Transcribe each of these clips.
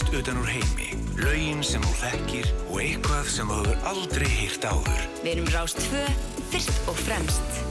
fyrst utan úr heimi. Laugin sem þú þekkir og eitthvað sem þú hefur aldrei hýrt áður. Við erum Rást 2, fyrst og fremst.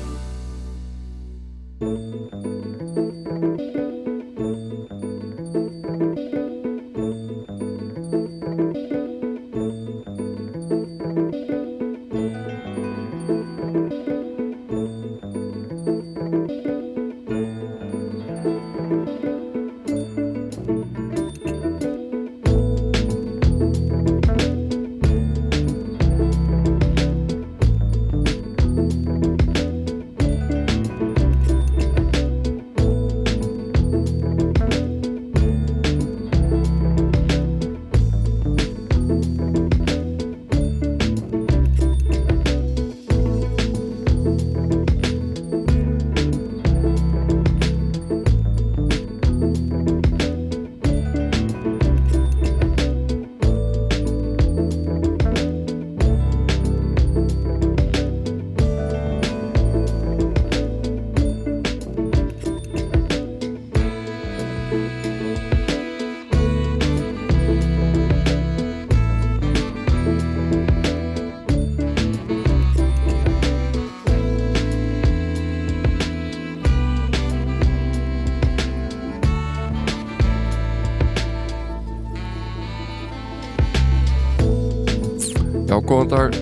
Góðan dag,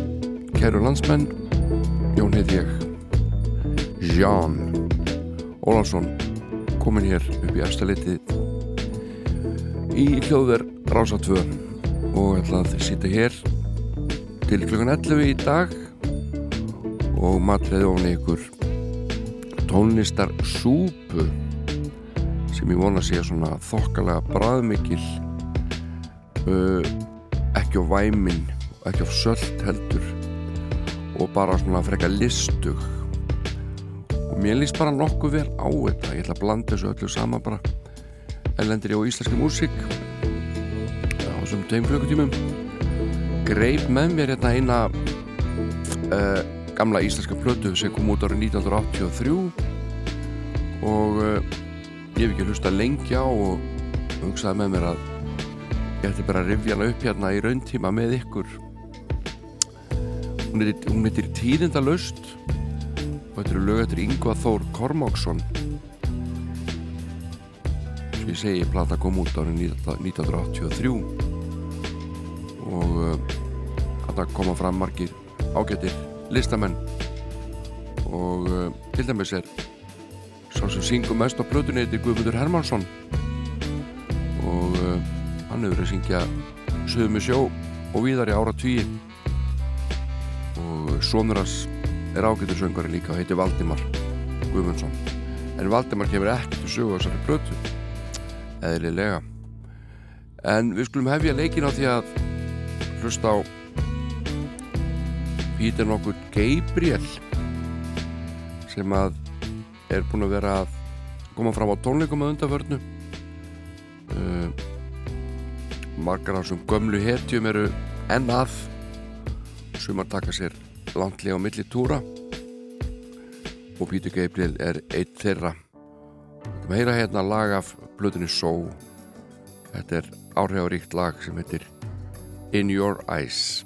kæru landsmenn, Jón heit ég, Ján Ólansson, komin hér upp í efstaleitið í hljóðverð Rása 2 og ætla að sýta hér til klukkan 11 í dag og matræði ofni ykkur tónlistar súpu sem ég vona að sé svona þokkalega bræðmikil uh, ekki á væminn ekki á sölt heldur. Og bara svona frekka listug. Og mér líst bara nokkuð vel á þetta. Ég ætla að blanda þessu öllu saman bara. Ellendir ég á íslenski músík. Á þessum tveim klukkutímum. Greip með mér hérna eina uh, gamla íslenska plötu sem kom út árið 1983 og uh, ég hef ekki hlusta lengi á og hugsaði með mér að ég ætti bara að rifja hana upp hérna í rauntíma með ykkur hún heitir, hún heitir Tíðindalaust og þetta eru lög eftir Yngva Þór Kormáksson. Sem ég segi plata kom út árið 1983 og þetta koma fram margir ágættir listamenn. Og uh, til dæmis er sá sem syngur mest á plötunni heitir Guðmundur Hermansson og uh, hann hefur að syngja Suðum með sjó og víðar í ára tvíi og sonur hans er ágættur söngari líka og heitir Valdimar Guðmundsson. En Valdimar kemur ekki til sögu þessari plötu eðlilega. En við skulum hefja leikin á því að hlusta á Pítur nokkur Gabriel sem að er búin að vera að koma fram á tónleikum að undaförnu uh, margar af þessum gömlu hetjum eru enn að. Sumar taka sér langtlega á milli túra. Og Pítur Gabriel er eitt þeirra. Við heyra hérna lag af blöðunni Só þetta er áhrifaríkt lag sem heitir In Your Eyes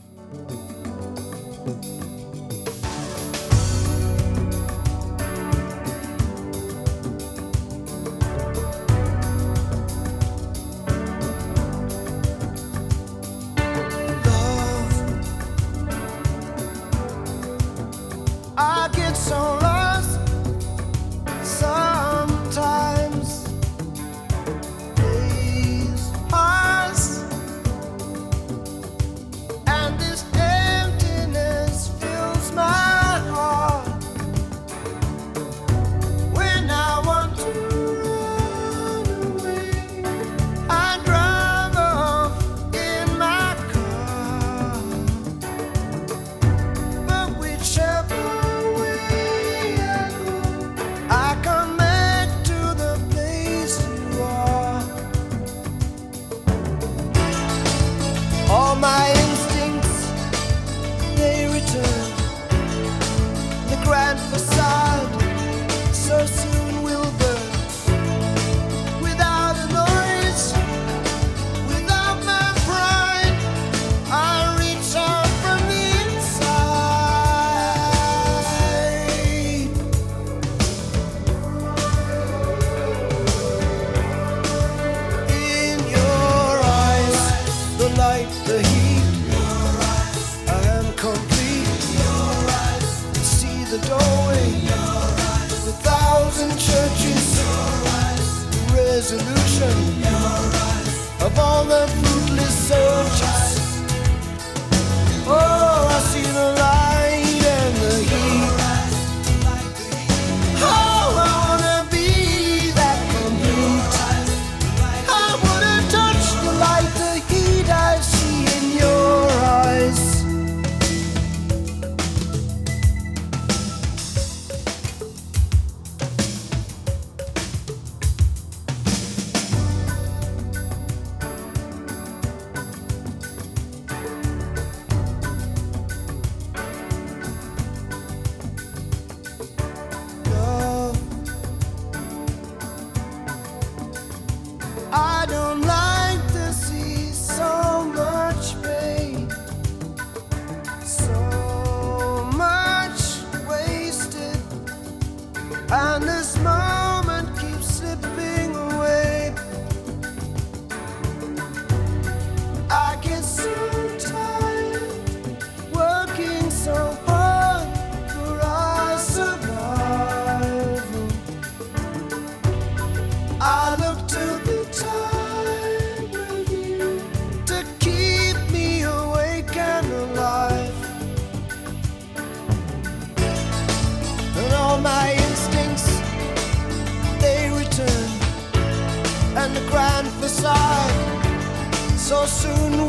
so soon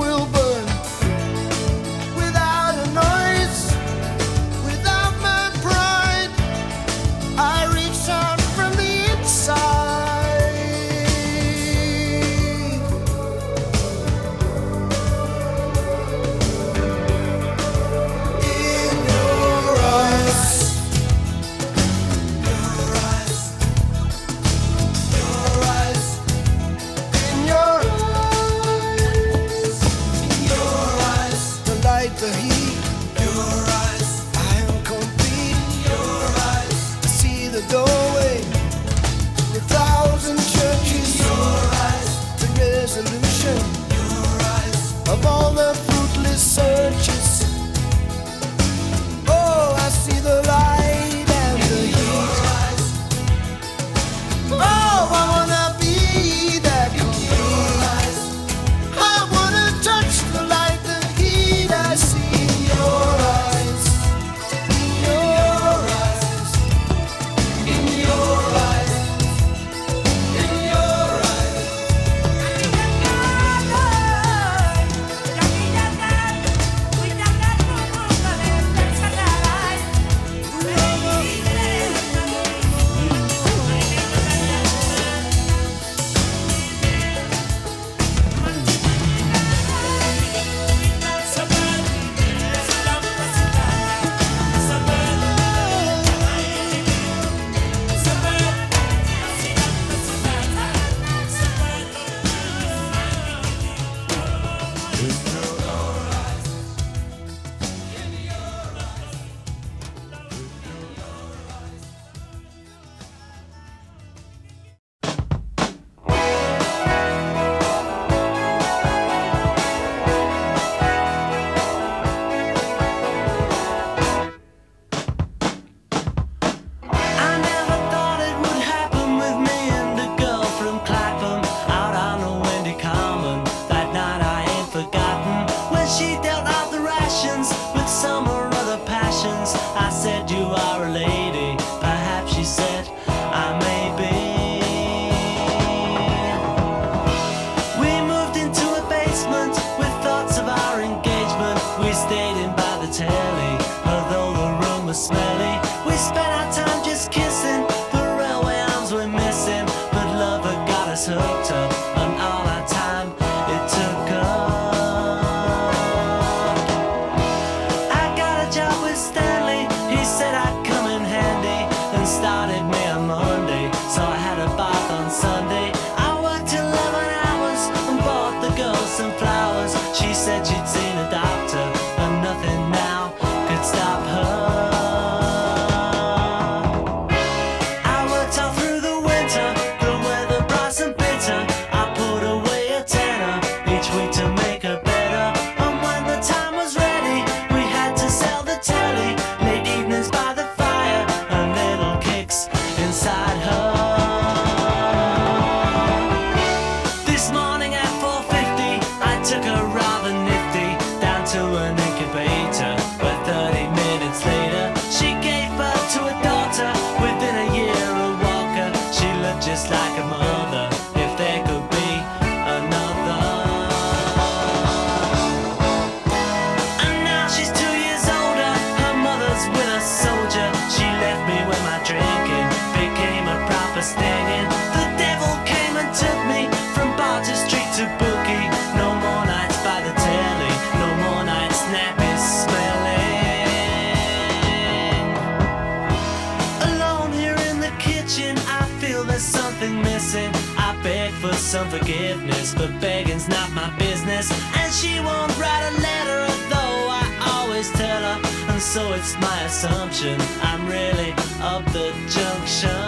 some forgiveness, but begging's not my business. And she won't write a letter, although I always tell her. And so it's my assumption I'm really up the junction.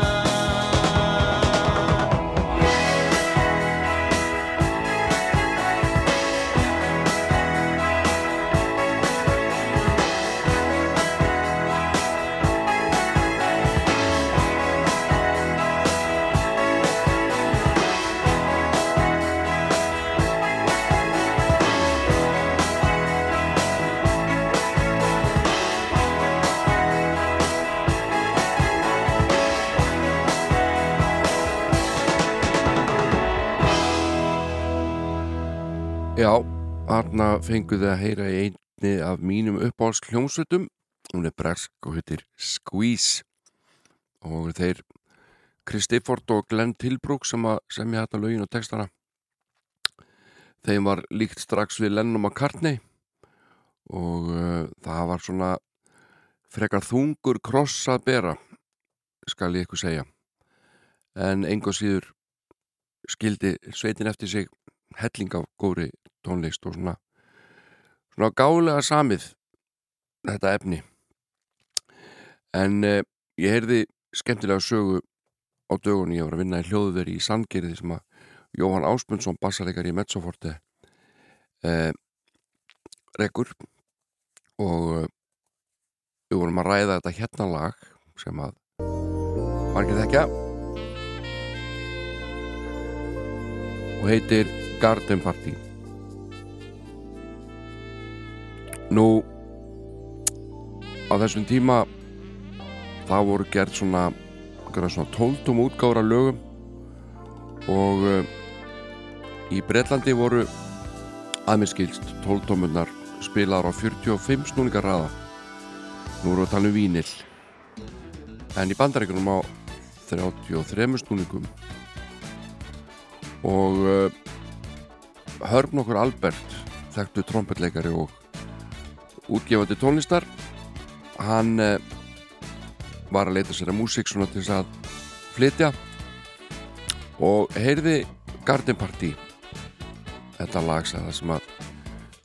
Þarna fenguðu að heyra í einni af mínum uppáhalds hljómsveitum hún er bresk og heitir Squeeze. Og þeir Chris Difford og Glenn Tilbrook sem að semja þetta lögin og textana. Þeim var líkt strax við Lennon McCartney. Og uh, það var svona frekar þungur kross að bera skal ég ykkur segja. En enga síður skildi sveitin eftir sig helling af góri tónlist og svona svona gálega samið þetta efni. En eh, ég heyrði skemmtilega sögu á dögunni, ég var að vinna í hljóðveri í Sandgerði sem að Jóhann Áspundsson bassarleikar í Metsoforte eh, rekkur og eh, við vorum að ræða þetta hérna lag sem að margir þekkja. Og heitir Garden Party Nú á þessum tíma það voru gert svona, svona tóltum útgára lögum og uh, í Breitlandi voru aðminnskilst tóltómunnar spilaðar á 45 snúningar raða nú eru að tala um vínil. En í bandaríkunum á 33 snúningum. Og uh, hörn okkur Albert þekktu trompetleikari og útgefandi tónlistar. Hann uh, var að leita sér að músík svona til þess að flytja. Og heyrði Garden Party þetta lag sem að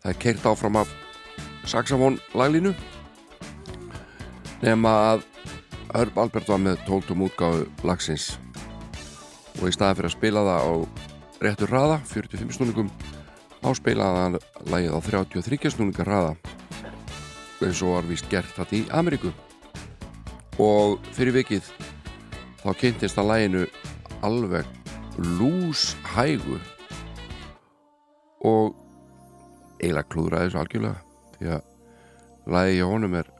það er keirt áfram af saxofón laglínu nema að Hörb Albert var með tóltum útgáðu lagsins. Og í staði fyrir að spila það á réttur hraða, 45 snúningum á spilaði hann lagið á 33 snúningar hraða eins og var vist gert þetta í Ameríku. Og fyrir vikið þá kynntist að laginu alveg lúshægu og eiginlega klúðraði þessu algjörlega því að lagið hjá honum er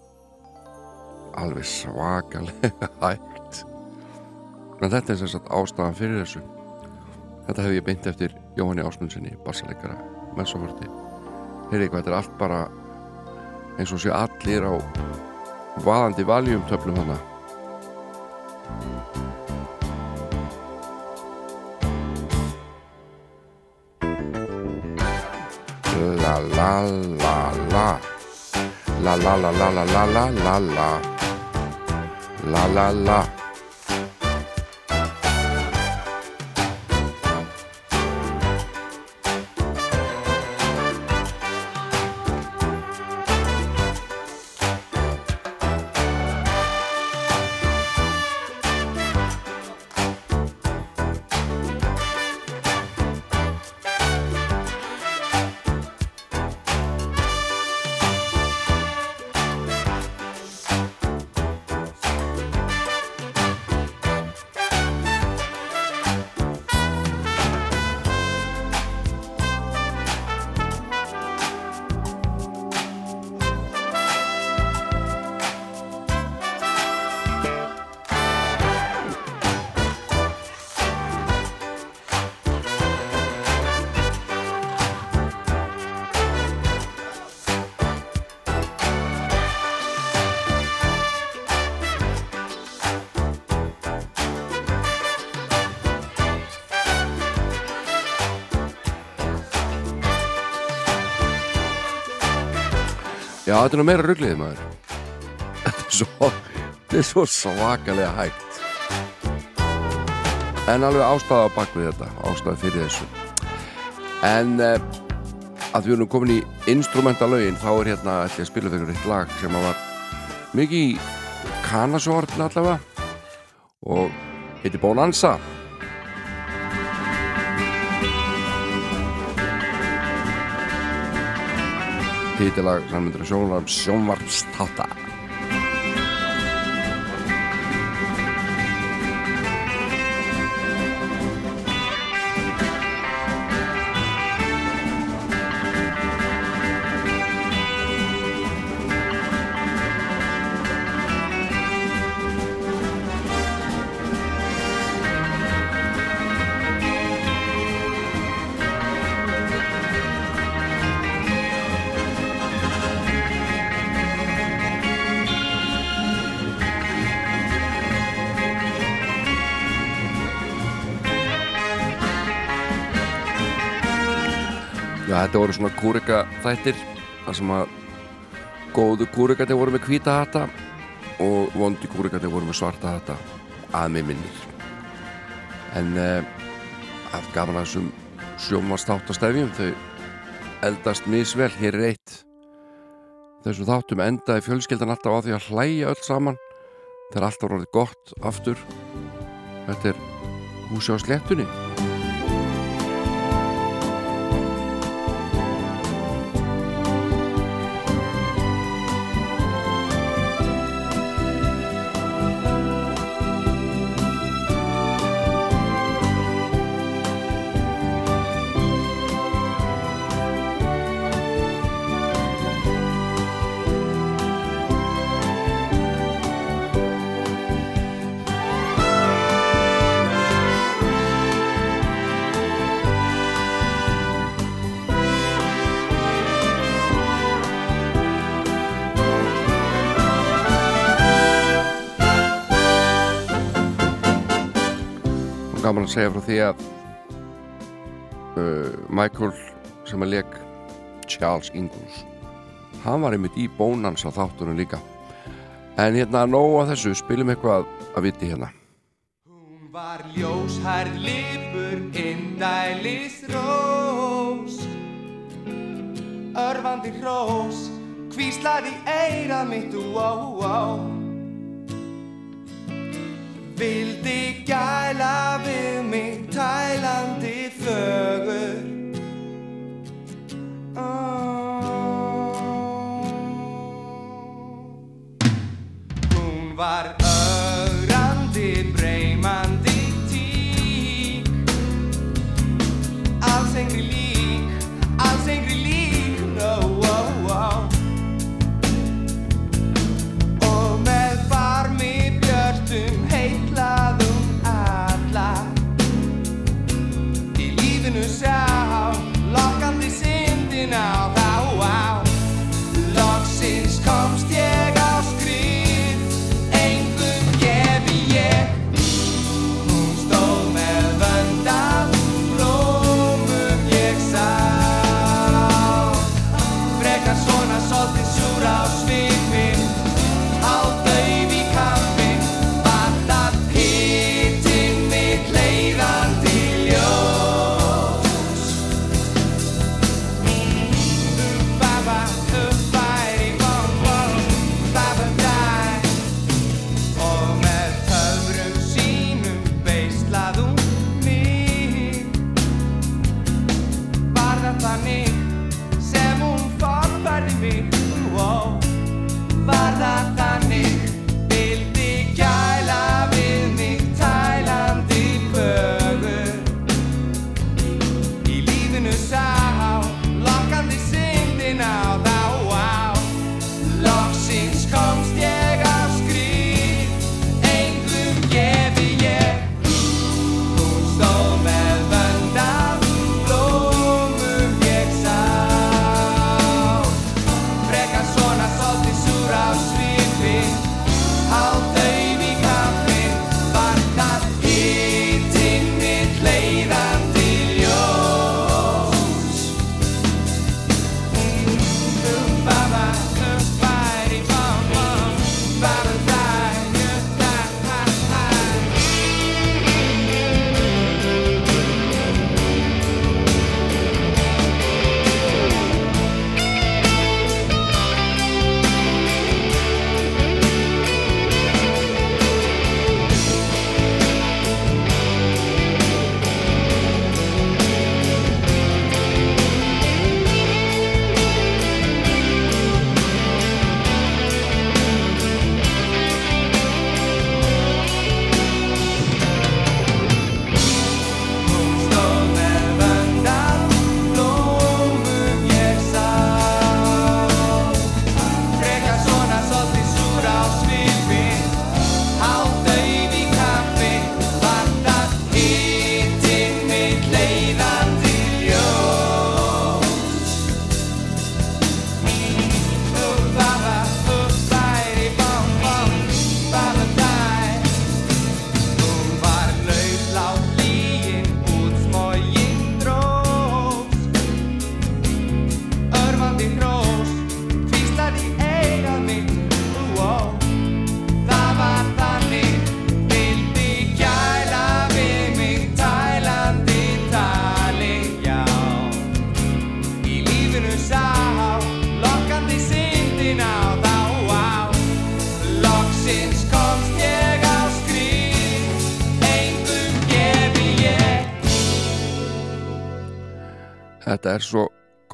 alveg svakalega hægt. En þetta er þess að ástafan fyrir þessu. Þetta hef ég beint eftir Jóhanni Ásmundssoni bassaleikara með svo fyrti heyrði hvað þetta er allt bara eins og sé allir á vaðandi valjumtöflum hana La la la. La La la la la la la la la. La la la. Já, þetta er nú meira rugglið maður. Þetta er svo, þetta er svo svakalega hægt. En alveg ástæða á bakvið þetta ástæða fyrir þessu. En uh, að við erum komin í instrumentalögin þá er hérna ég að spila fyrir eitt lag sem var mikið í kanasórn allavega og heitir Bonanza Títilag sammyndur sjónvarp sjónvarpstáta þetta voru svona kúrika þættir þar sem að góðu kúrikati voru með hvíta hata og vondi kúrikati voru með svarta hata að mig minnir. En uh, að gaman að þessum sjómanstátastefjum þau eldast misvel. Hér er eitt þessum þáttum endaði fjölskyldan alltaf á því að hlæja öll saman. Það er alltaf orðið gott aftur. Þetta er húsi á slettunni segja frá því að uh, Michael sem að leik Charles Ingalls hann var einmitt í bónans á þáttunum líka. En hérna að þessu spilum eitthvað að viti hérna. Hún var ljóshærð lipur, indælis rós. Örfandi hrós, hvíslaði eira mitt, ó, ó Vildi gæla við mig, tælandi fögur Ó. Hún var ögrandi,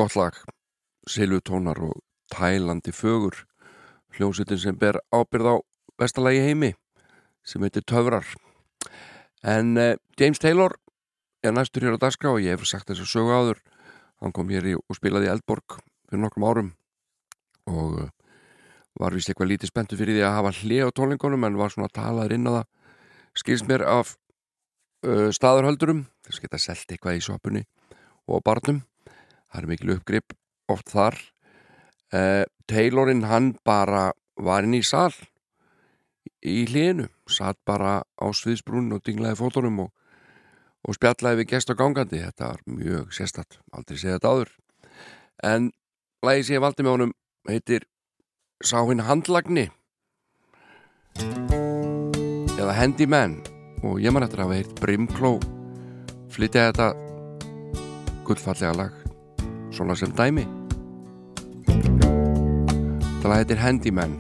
gott lag. Silvutónar og tælandi fögur. Hljómsveitin sem ber ábyrð á vestalagi heimi sem heitir Töfrar. En uh, James Taylor er næstur hér á dagskrá. Og ég hef sagt þess að sögu áður. Hann kom hér í, og spilaði Eldborg fyrir nokkrum árum og uh, var vist eitthvað lítið spenntu fyrir því að hafa hlið á tónlingunum en var svona að tala þér inn á það skilst mér af uh, staðarhöldurum. Þess að geta selt eitthvað í sopunni og barnum það er mikil uppgrip oft þar. Uh, Taylorinn hann bara var inn í sal í hliðinu, satt bara á sviðsbrún og dinglaði fótunum og, og spjallaði við gest og gangandi. Þetta var mjög sérstatt, aldrei segja þetta áður. En lagi sem ég valdi með honum heitir Sá hinn handlagni eða Handyman. Og ég man eftir að hafa heilt Brimkló flytja þetta gullfallega lag svona sem dæmi. Það heitir Handyman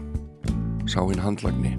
Sá hinn handlagni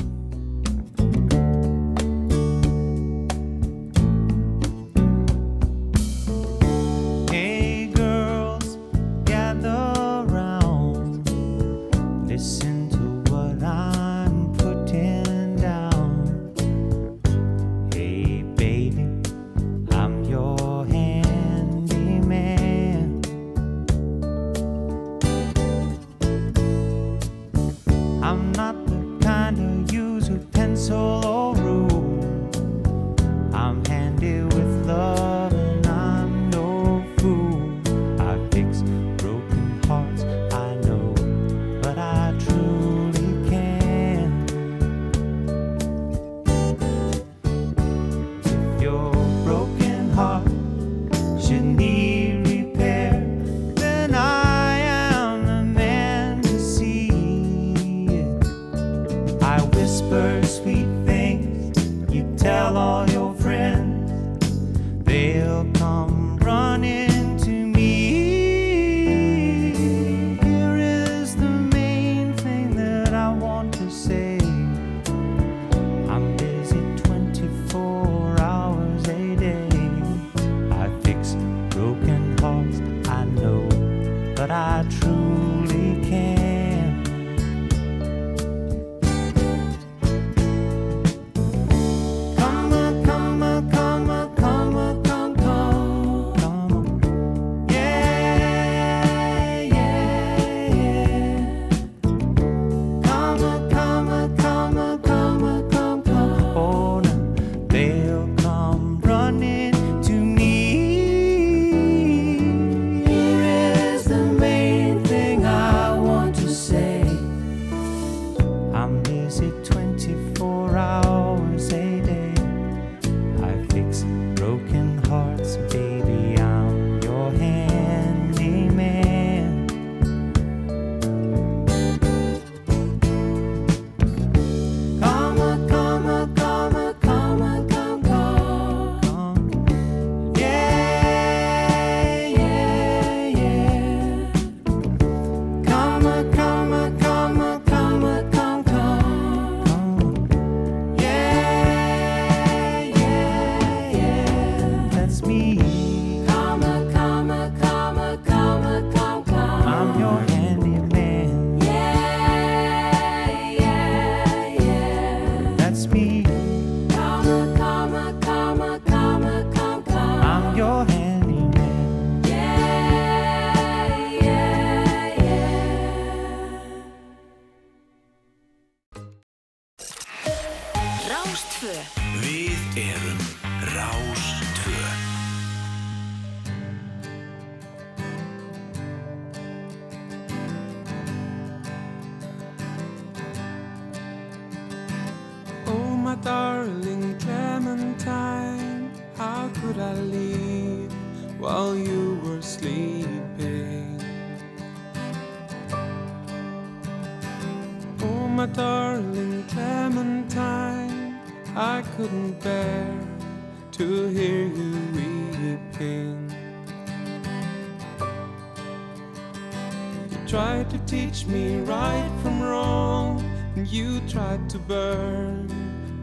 teach me right from wrong, and you tried to burn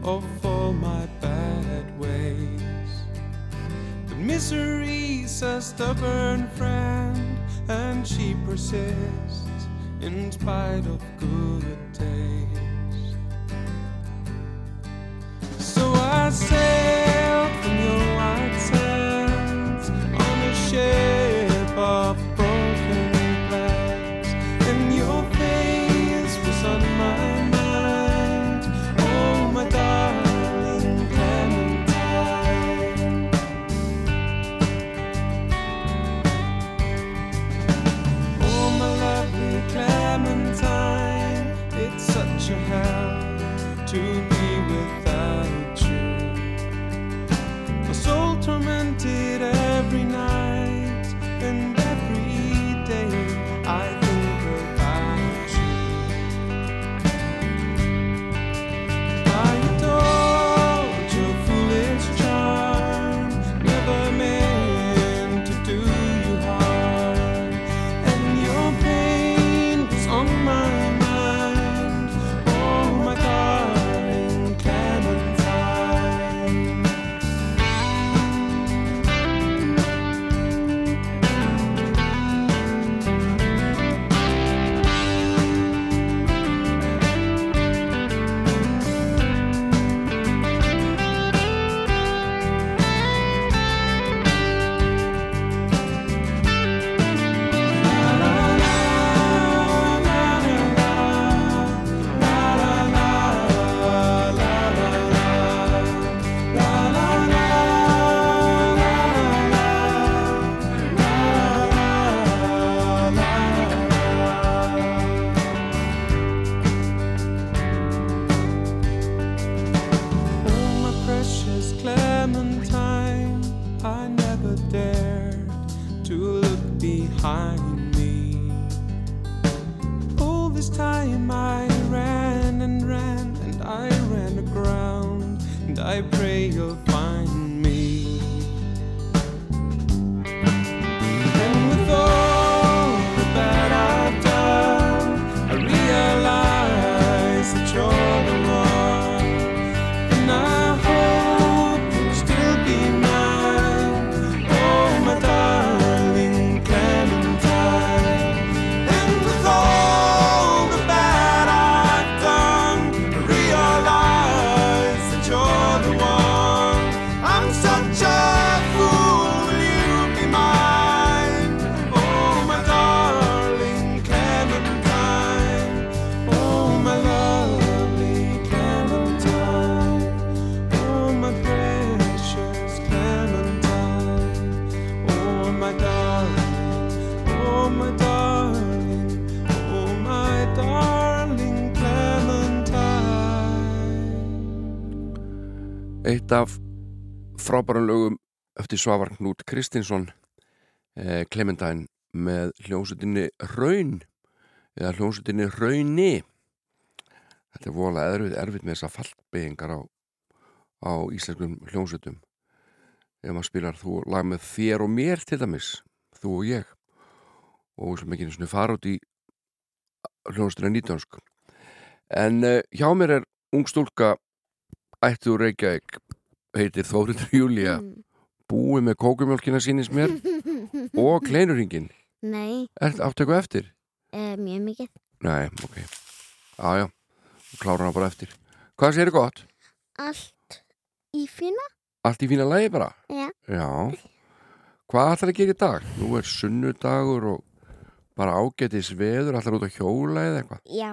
off all my bad ways. But Misery's a stubborn friend, and she persists in spite of good Eitt af frábærum lögum eftir Svavar Knút Kristinsson eh, Clementine með hljómsutinni Raun eða hljómsutinni Rauni Þetta er voðalega erfið, erfið með þessar fallbyggingar á, á íslenskum hljómsutum ef maður spilar þú lag með þér og mér til dæmis þú og ég og sem ekki einu svona fara út í hljómsutinni nýtönsk en uh, hjá mér er ung stúlka ætti úr Reykjavík heitir Þórindur Júlía búið með kókumjólkina sínins mér og kleinuringin Nei, Er aftöku eftir? uh, mjög mikið. Nei, ok Jájá, þú klárar hana bara eftir Hvað sér gott? Allt í fína? Allt í fína lagi bara? Já. Já Hvað ætlar að gera í dag? Nú er sunnudagur og bara ágætis veður ætlar út að hjóla eða eitthvað Já,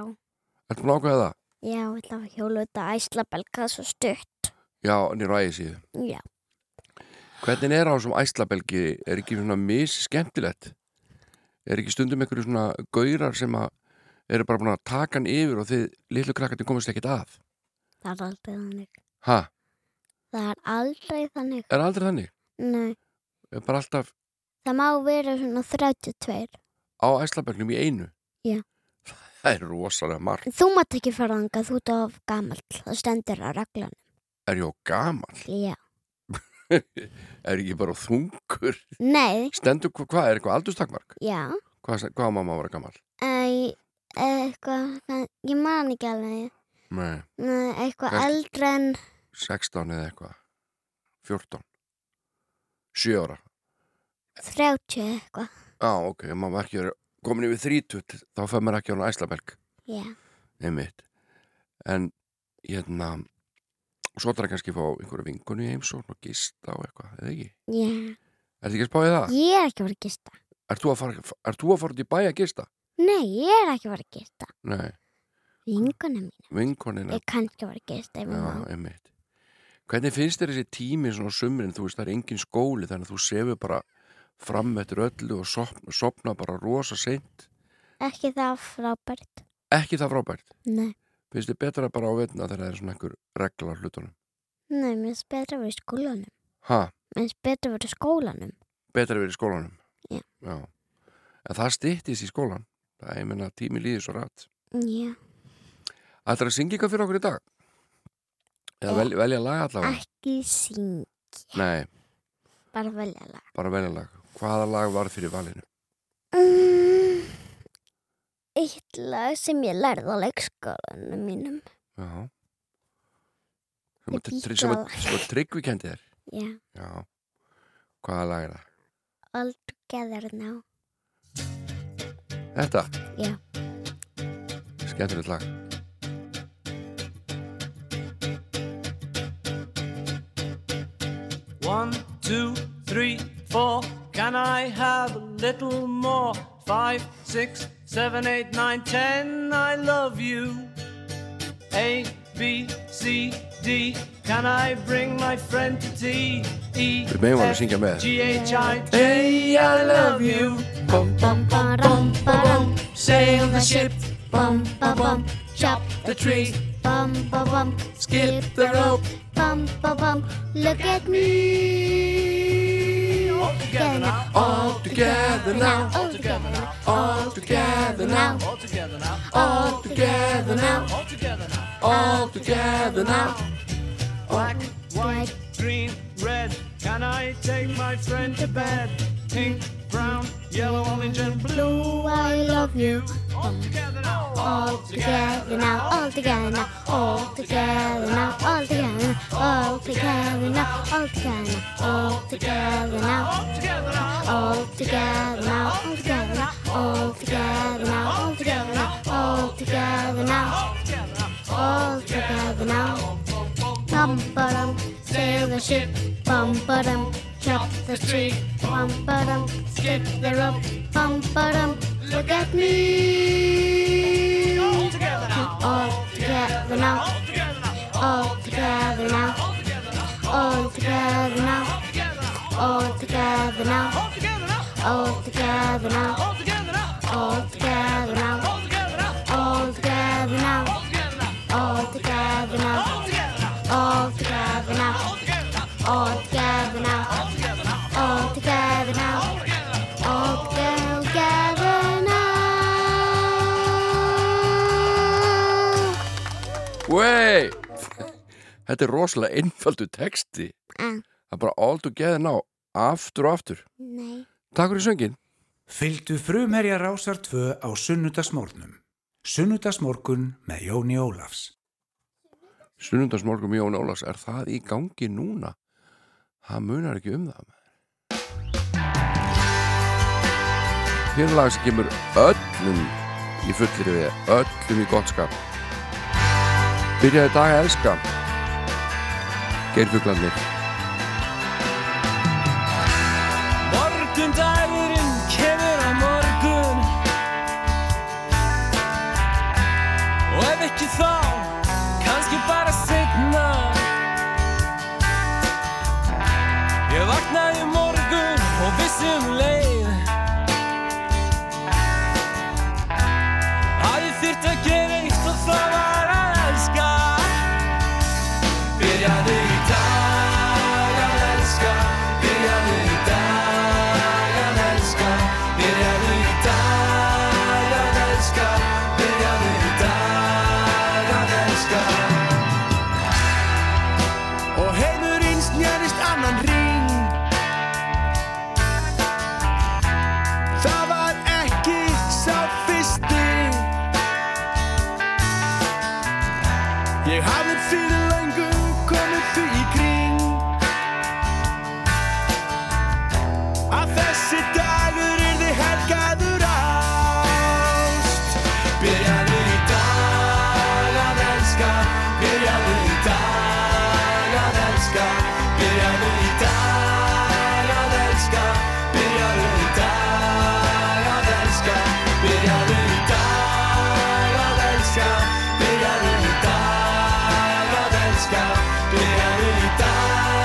búin að ákveða það? já, ég ætla að hjóla út að æsla belga svo stutt. Já, nýra ægi síðu Já, Hvernig er á þessum æslabelgi? Er ekki svona mis skemmtilegt? Er ekki stundum einhverju svona gaurar sem að eru bara búin að taka hann yfir og þið litlu krakkandi komast ekkert að? það er aldrei þannig. Ha? Það er aldrei þannig. Er aldrei þannig? Nei, Er bara alltaf það má vera svona 32. á æslabelgnum í einu? Já. Það er rosalega margt. Þú mátt ekki fara þangað, þú ert of gamall. Það stendur á reglan. Er ég á gamal? Já. Er ég bara þungur? Nei, Stendur, hva- hvað, er eitthvað aldurstakmark? já. Hvað, hvað mamma að vera gamal? Æ, eitthvað, ég man ekki alveg. Nei, Nei, eitthvað Kannski- eldri en, 16 eða eitthvað 14 sjö ára 30 eitthvað. Já, ok, maður var ekki verið komin yfir þrítut, þá fær maður ekki á hana æslabelg Já. einmitt en hérna svo þarf kannski að fá einhverja vinkonu í heimsókn og gista og eitthvað, eða ekki? Já. Ertu ekki að spáði það? Ég er ekki að fara að gista. Ert þú að fara, út í bæ að gista? Nei, ég er ekki að fara að gista. Nei, Vingunum mín. vinkonina Ég kann ekki að fara að gista Já, einmitt Hvernig finnst þér þessi tími svona á sumrin, þú veist það er engin skóli þannig að þú sefur bara fram eftir öllu og sopna, sopna bara rosa seint Ekki það frábært. ekki það frábært Nei. Finnst þér betra bara á veitna þegar það er svona einhver regla á hlutunum Nei, mér finnst betra að vera í skólanum. ha, Mér finnst betra að vera í skólanum. betra að vera í skólanum Já. en það styttist í skólan það er, ég menna, tími líður svo rætt Já. Ætlar að syngja eitthvað fyrir okkur í dag? Eða Já. vel, velja lag allavega? Ekki syng. Nei, Bara velja lag. bara velja lag Hvaða lag var fyrir valinu? Eitt lag sem ég lærði á leikskólanum mínum. Já sem að tryggvi kendi þér Já. Já Hvaða lag er það? All together now. Þetta? Já. Skemmtilegt lag One, two, three, four. Can I have a little more? Five, six, seven, eight, nine, ten. I love you. A, B, C, D. Can I bring my friend to tea? E, Við megum alveg F, syngja með. G, H, I, J. I love you. Bum, bum, bum, bum, bum. Sail the ship. Bum, ba, bum, chop The tree. Bum, ba, bum, Skip the rope. Bum, ba, bum, look at me. All together now. All together now All together now. All together now All together now. All together now All together now. All together now Black, white, green, red. Can I take my friend to bed? Pink, brown, yellow, orange, and blue. Blue, I love you. All together now. All together now, all together now, all together now, all together now, all together now, all together now, all together now, All together now. all together now, all together now, all together now, all together now, all together now, all together now. Bum ba dum, sail the ship. Bum ba dum, chop the tree. Bum ba dum, skip the rope. Bum ba dum, look at me. All together now. All together now, All together now. all together now, all together now, all together now, All together now. all together now, All together now. all together now, all together now, all together now, Wey Þetta er rosalega einfaldu texti Mm. Það er bara all together now Aftur og aftur Nei. Takk fyrir söngin Fylgdu frumherja rásar 2 á sunnudagsmórnum. Sunnudagsmorgun með Jóni Ólafs. Sunnundagsmorgum Jón Ólafs Er það í gangi núna? Það munar ekki um það Hér lag sem kemur öllum í fullir við öllum í gott skap Byrjaði dag að elska. Geirfuglarnir det är en gitarr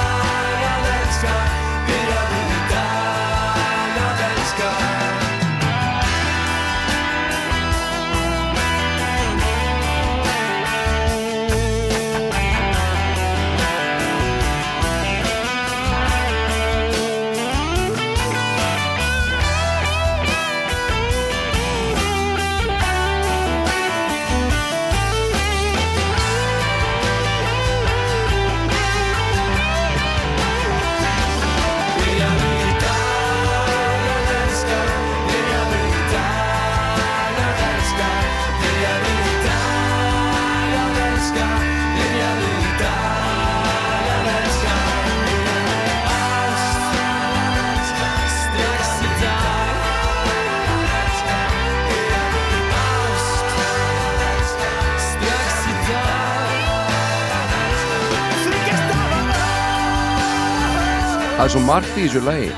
er svo margt í þessu lagi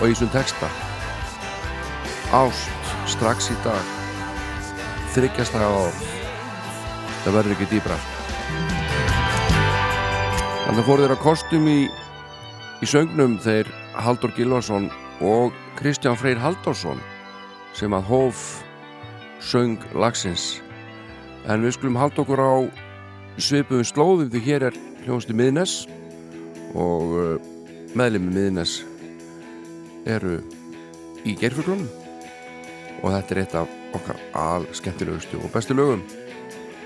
og í þessum texta. Ást, strax í dag. Þryggjast það á Það verður ekki dýbra Þannig fór þeirra kostum í í söngnum þeir Haldur Gilvarsson og Kristján Freyr Haldursson sem að hóf söng lagsins. En við skulum halda okkur á svipuðum slóðum því hér er hljónstu miðnes og uh, meðlemi miðnes eru í gerfuglunum og þetta er eitt af okkar al skemmtilegustu og bestu lögum.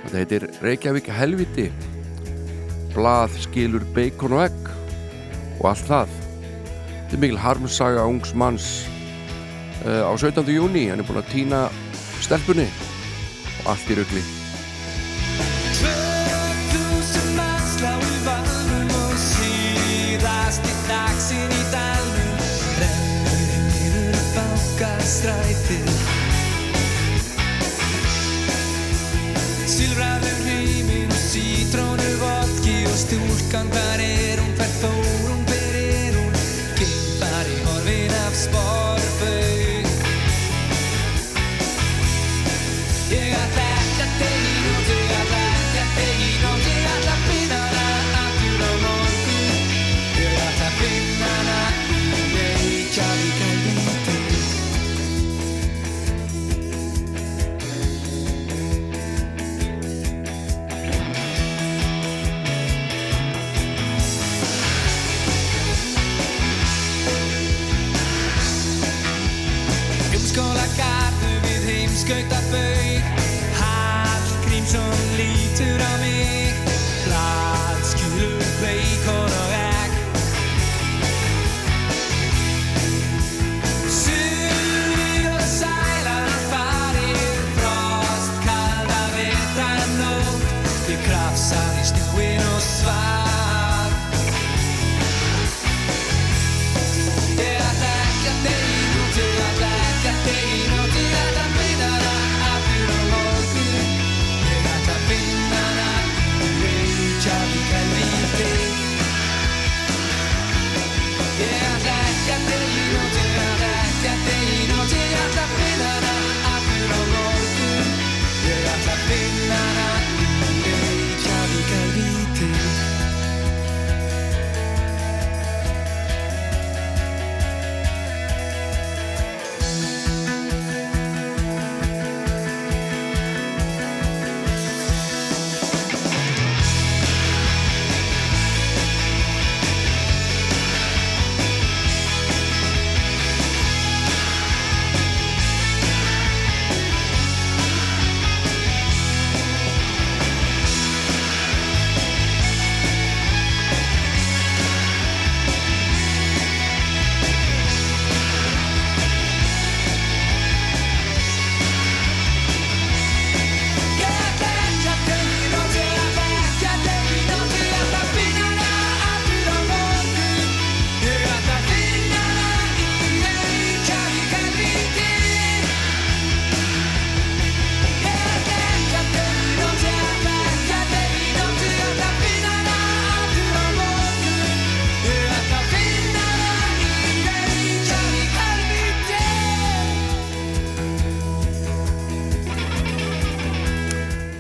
Þetta heitir Reykjavík helviti blað skilur beikon og egg og allt það. Þetta er mikil harmsaga ungs manns uh, á 17. júni hann er búin að týna stelpunni og allt í rögli bankastrætið Silfraður heiminn sítrónu vodki og stúlkan hvar er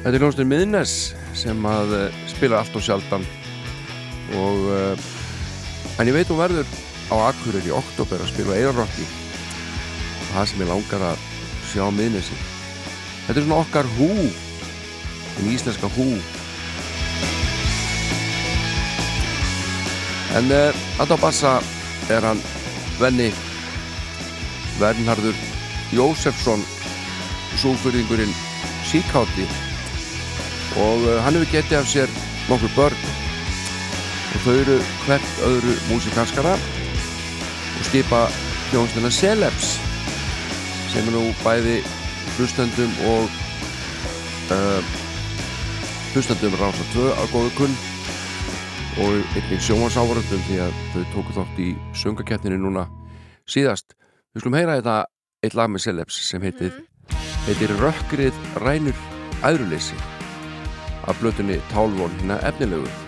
Þetta er hljómsnir miðnes sem að uh, spila allt og sjaldan og uh, en ég veit hún verður á Akureyri í oktober að spila Eirarokki og það sem ég langar að sjá miðnesi. Þetta er svona okkar hú en íslenska hú. En að á bassa er hann venni Vernharður Jósefsson súfurðingurinn síkátti og uh, hann hefur getið af sér nokkur börn. Og þau eru hvert öðru músikalskara og skipa hljónstina Celebs sem er nú bæði hlustendum og uh, hlustendum rása 2 að góðu kunn og einnig sjónvarsávaröndum því að þau tóku þátt í söngakeppninu núna síðast. Við skulum heyra þetta eitt lag með Celebs sem heitir heitir Rökkrið rænur æðruleysi af blötunni Tálvon hérna efnilegu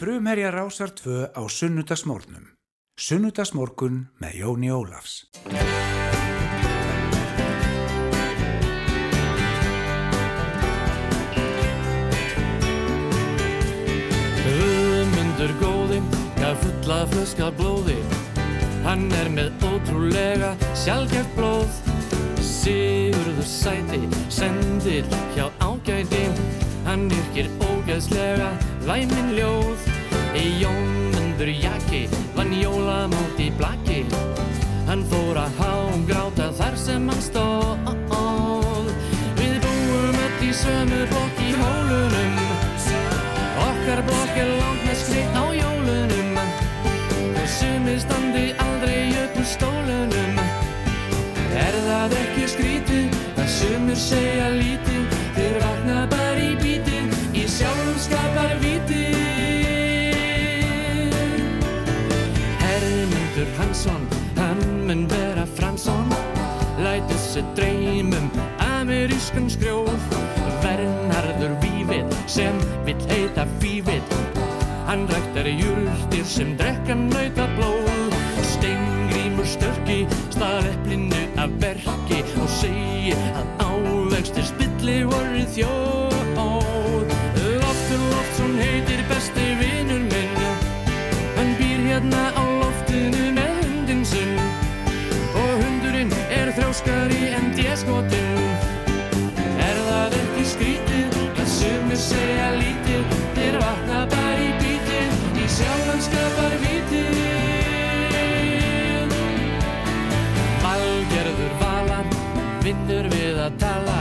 frumherja rásar 2 á sunnudagsmórnum. Sunnudagsmórkun með Jóni Ólafs. Guðmundur góði, gaf fulla flöska blóði Hann er með ótrúlega sjálfgeft blóð Sigurður sæti, sendir hjá ágæti Hann yrkir ógeðslega væmin ljóð Í Jónmundur jakki, vann jólamót í blaki. Hann fór að hágráta þar sem hann stóð. Við búum öll í sömu blokk í hólunum. Okkar blokk er langt með skrikt á jólunum. Sumir standi aldrei upp úr stólunum. Er það ekki skrítið að sumir segja lítið Sér dreymum amerískan skrjóð. Vernharður Vífitt sem vill heita Fífitt Hann ræktar júrtir sem drekka nauta blóð Steingrímur störki stað eplinu af verki Og segir að ávextir spilli voru þjóð djeskotin Er það ekki skrítið að sumir segja lítið? Þeir vakna bara í bítið í sjálfan skapar vitið. Valgerður Vala vinnur við að tala.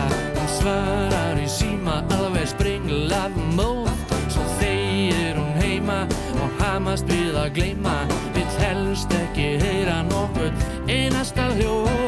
Svarar í síma alveg springlað móð Svo þegir hún heima og hamast við að gleyma. Vill helst ekki heyra nokkuð einasta hljóð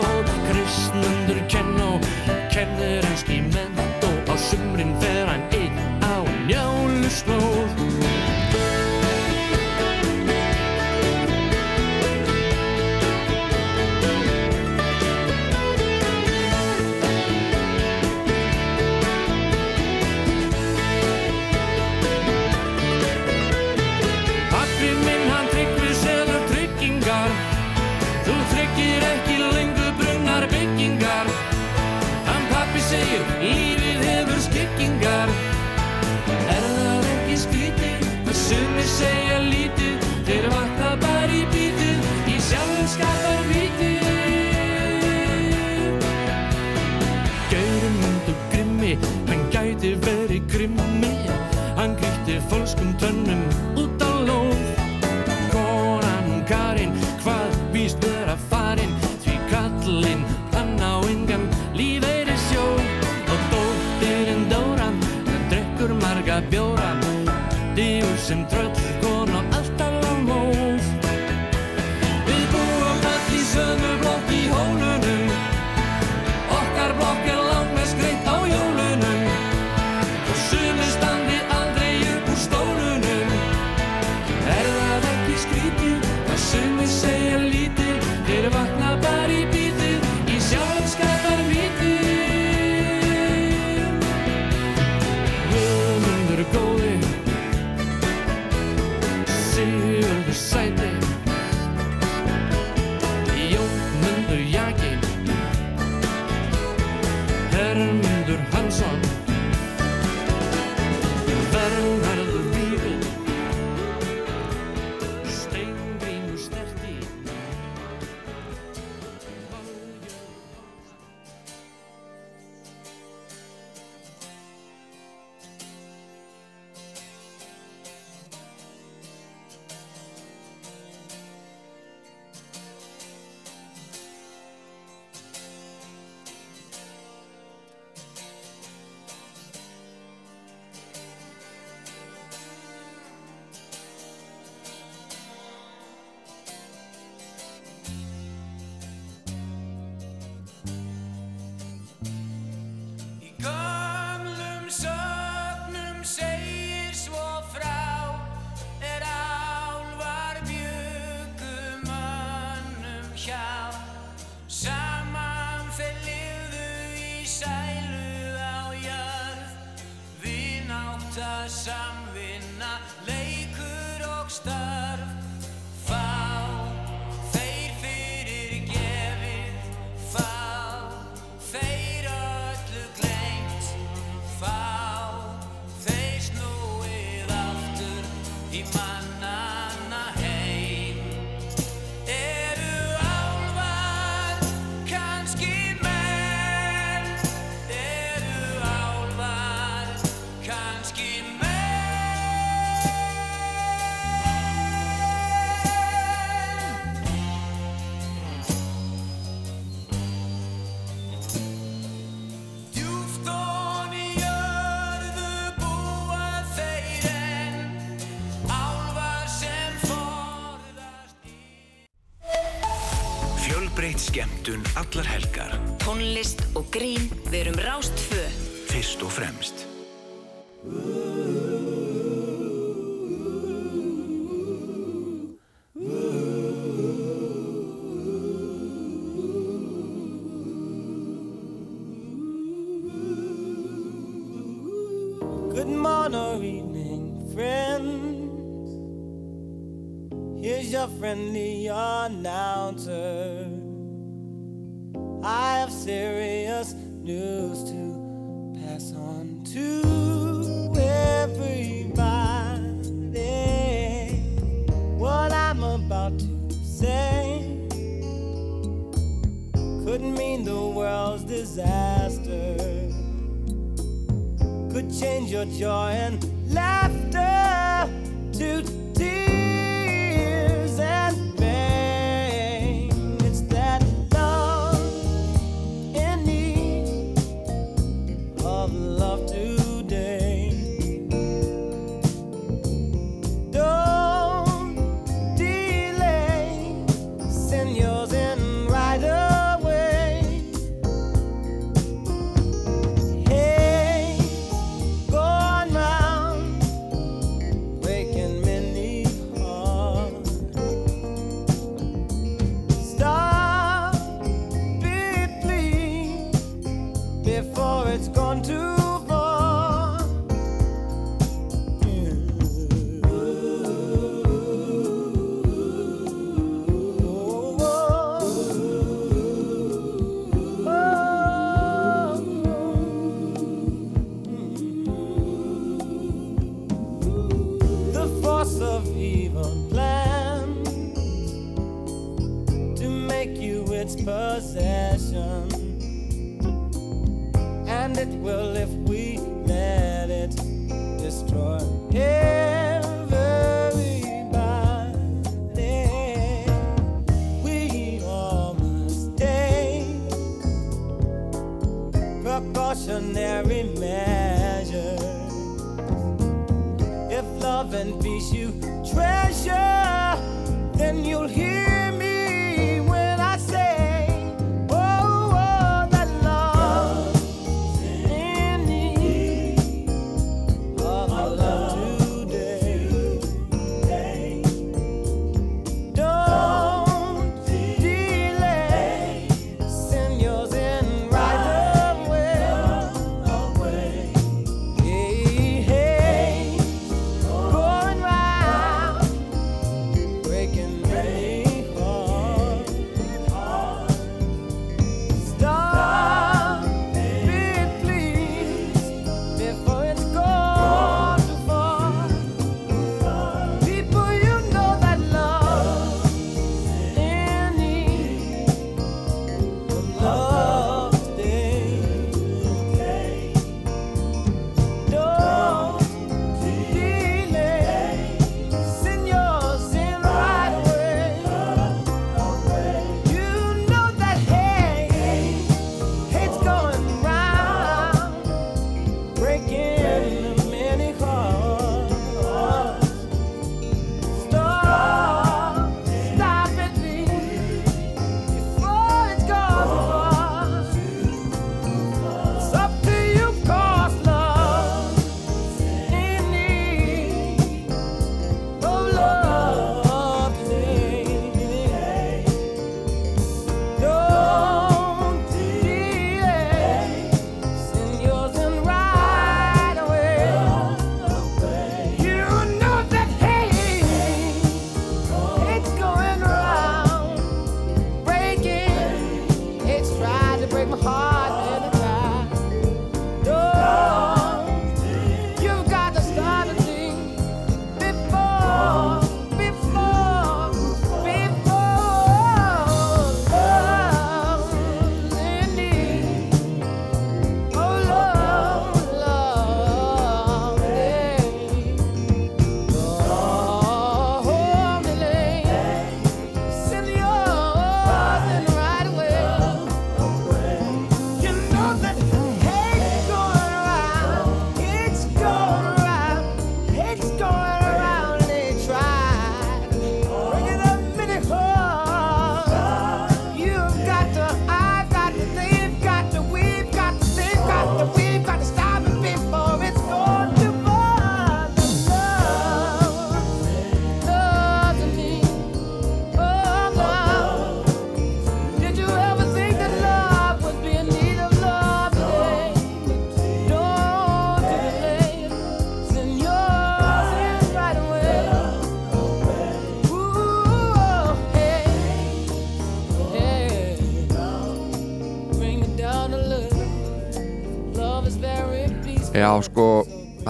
allar helgar. Tónlist og grín verum rástfö. Fyrst og fremst.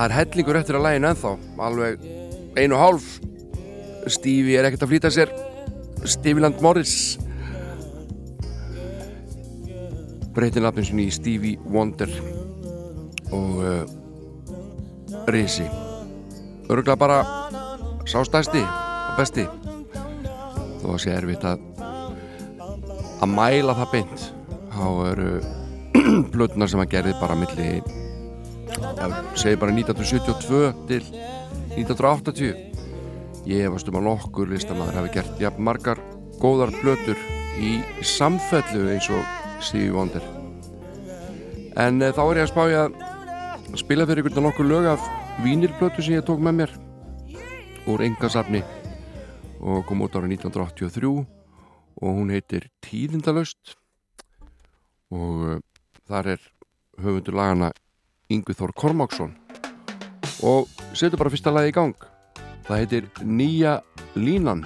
Það er hellingur eftir að lægin ennþá. Alveg einu og hálf. Stevie er ekkert að flýta sér. Steviland Morris. Breytin nafnin sinni í Stevie Wonder. Og uh, Risi. Örgulega bara sástæsti og besti. Þó að sé erfitt að að mæla það beint. Þá eru plötunar sem að gerði bara milli það segi bara 1972 til 1980 ég hefast um að nokkur listamæður hafi gert jafn margar góðar plötur í samfellu eins og Stevie Wonder. En e, þá er ég að spája að spila fyrir ykkur nokkur lög af vínirplötu sem ég tók með mér úr engasafni og kom út ára 1983 og hún heitir Tíðindalöst og uh, þar er höfundur lagana Yngvi Þór Kormáksson. Og setur bara fyrsta lagi í gang. Það heitir Nýja Línan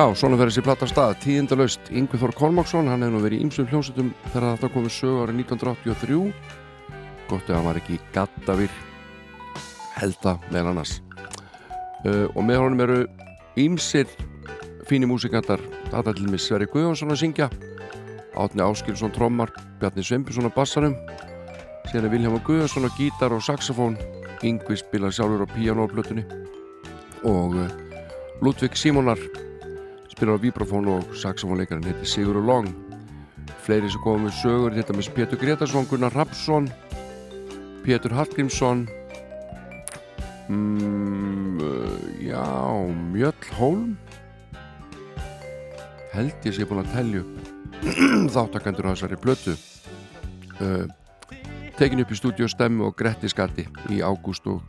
Já, svona verður þessi platta stað, tíðindalaust Yngvi Þór Kormáksson, hann hefði nú verið í ýmsum hljómsutum þegar þetta komið sögu árið 1983 gott ef hann var ekki gattavir helda meðal annars. Uh, og með honum eru ýmsir fínir músikantar þetta til með Sverri Guðjónsson að syngja Átni Áskilsson trommar Bjarni Sveinbjörnsson á bassarum síðan er Vilhelm Guðjónsson á gítar og saxofón. Yngvi spilar sjálfur á píanóplötunni. Og uh, Ludvig Simonar spilar á vibrafón og saxofónleikarinn heitir Sigurður Long. Fleiri sem komum við sögur þetta með Pétur Gretarsson, Gunnar Rapsson Pétur Hallgrímsson mm, uh, já Mjöll Hólm. Held ég sé búin að telja upp þáttakandur á þessari blötu uh, tekin upp í stúdíu Stemmu og Gretti Skatti í ágúst og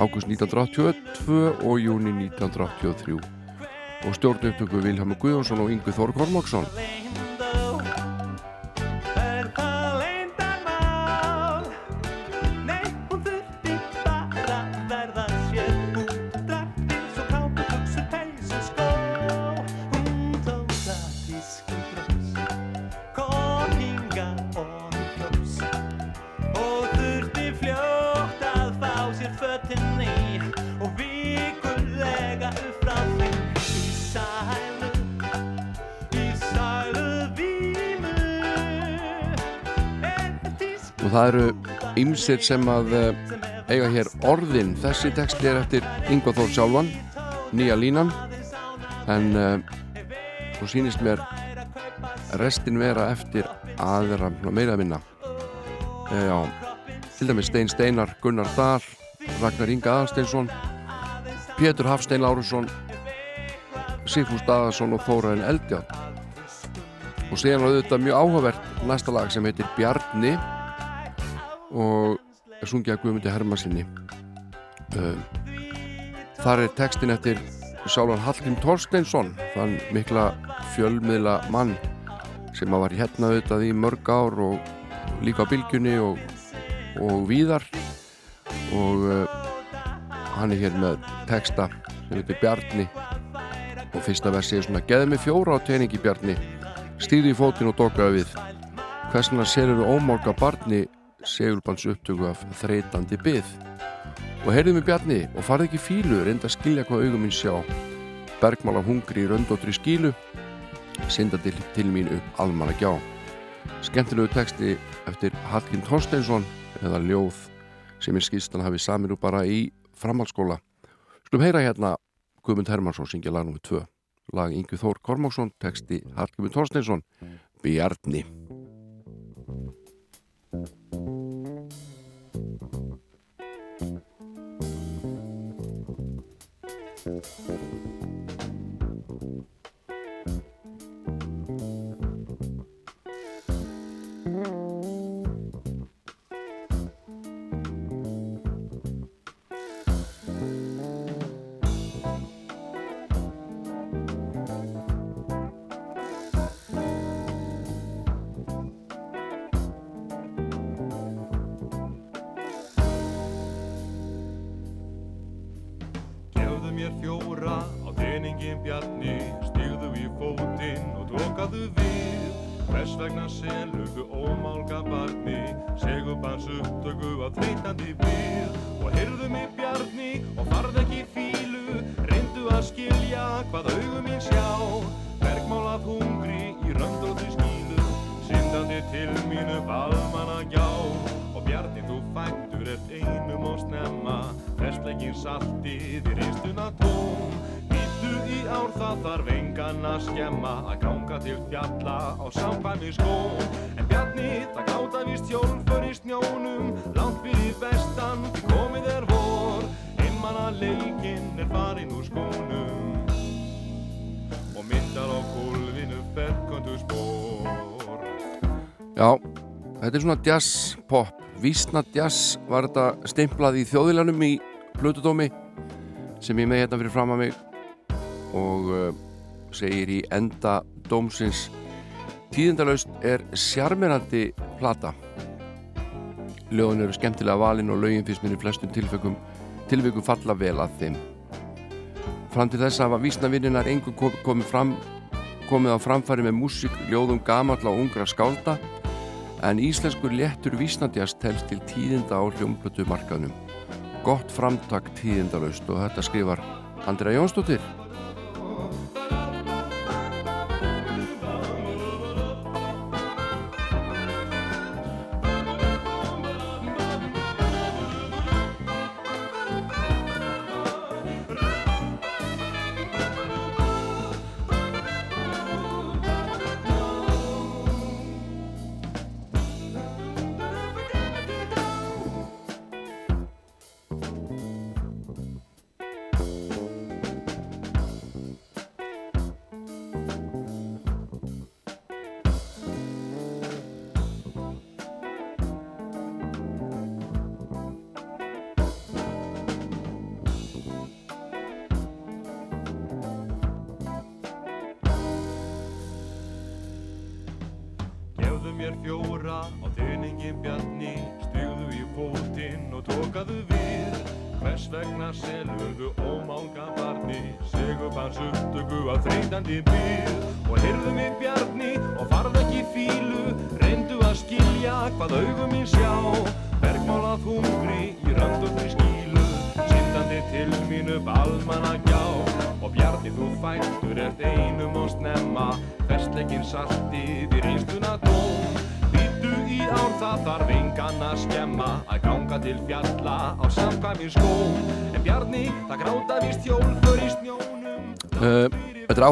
ágúst 1982 og júni 1983 og stjórn upptöku Vilhelm Guðjónsson og Yngvi Þór Kormáksson það eru ymsir sem að uh, eiga hér orðin. Þessi texti er eftir Yngvar Þór sjálfan nýja línan. En uh, svo sýnist mér restin vera eftir aðra meira að minna. Uh, já, til dæmis Stein Steinar Gunnar Dahl, Ragnar Inga Aðalsteinsson Pétur Hafstein Lárusson Sigfús Daðarsson og Þóraðin Eldjátt og síðan var þetta mjög áhugavert næsta lag sem heitir Bjarni og sungið að Guðmundi Hermansinni uh, þar er textin eftir Sálan Hallgrim Torsteinsson þann mikla fjölmiðla mann sem að var hérna auðvitað í mörg ár og líka á bylgjunni og, og víðar. Og uh, hann er hér með texta sem heitir Bjarni. Og fyrsta versi er svona Geði mig fjóra á teiningi Bjarni. Stýði í fótinn og dokaði við. Hversna serur við ómálga barni segulbans upptöku af þreytandi byð og heyrðið mig Bjarni og farið ekki fílu reynda að skilja hvað augum mín sjá. Bergmál af hungri í röndóttri skílu syndandi til mín upp almanna gjá. Skemmtilegu texti eftir Hallgrim Thorsteinsson eða ljóð sem er skýrstan hafi saminu bara í framhaldsskóla. Skulum heyra hérna Guðmund Hermansson syngja lag nr. 2 lag Ingu Þór Kormáksson texti Hallgrim Thorsteinsson Bjarni Thank you. Þreytandi við Og heyrðu mig bjarni og farð ekki fílu Reyndu að skilja hvað augum mín sjá. Bergmálað hungri í röndóti skílu Syndandi til mínu balmanna gjá Og bjarni þú fættur ert einum og snemma. Festlegin saltið í reistuna tóm. Í ár það þarf engan að skemma. Að ganga til fjalla á samkvæmi skóm. En bjarni það gáta víst hjólfur leikinn er farin úr skónum Og myndar á gólfinu ferköndu spór Já, þetta er svona jazz pop. Vísna jazz var þetta stimplað í þjóðilanum í Plutudómi sem ég með hérna fyrir fram að mig og uh, segir í enda dómsins Tíðindalaust er sjarmerandi plata. Lögun eru skemmtilega valin og lögin fyrst í flestum tilfeikum falla vel að þeim Fram til þess hafa vísnavinninar engur kom, komið fram komið á framfæri með músík, ljóðum gamalla og ungra skálda en íslenskur léttur vísnandjast telst til tíðinda á hljómblötu markaðnum. Gott framtak tíðindalaust og þetta skrifar Andrea Jónsdóttir.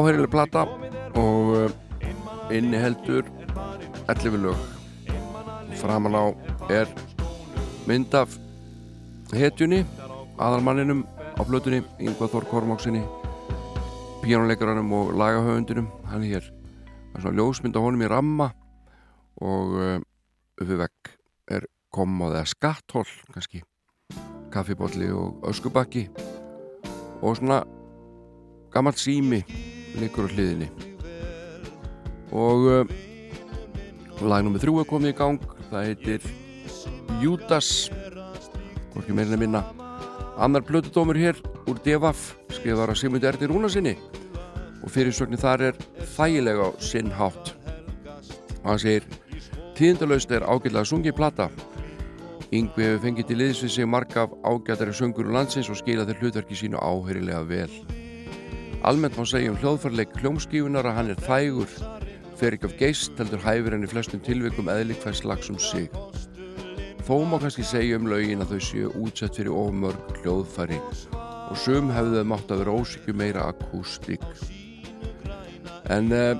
Þetta áheyrileg plata og uh, inniheldur 11 lög. Framan á er mynd af hetjunni, aðalmanninum á blötunni, Yngvar Þór Kormáksinni, píjónuleikaranum og lagahöfundinum. Hann er hér, svona ljósmynd á honum í ramma og uh, uppi vekk er kommað eða skatthól kannski kaffibólli og öskubakki og svona gammalt sími líkur á hliðinni. Og uh, lag nummið þrjú er komið í gang. Það heitir Judas hvorki meirinn að minna. Annar blötudómur hér úr Devaf skrifar að Sigmund Erdi Rúnasinni og fyrirsögnin þar er þægilega sinn hátt. Og hann segir tíðindalaust er ágætlega sungið plata. Yngvi hefur fengið til liðs við sig marga af ágætari söngur úr landsins og skila þeir hlutverki sínu áheyrilega vel Almennt má segja um hljóðfarleik hljómskífunar að hann er þægur fer ekki af geist heldur hæfur henni flestum tilvikum eðlik hvers lags um sig. Þó má kannski segja um laugin að þau séu útsett fyrir ofmörg hljóðfæri og sum hefðu þau mátt að vera ósykju meira akústík. En uh,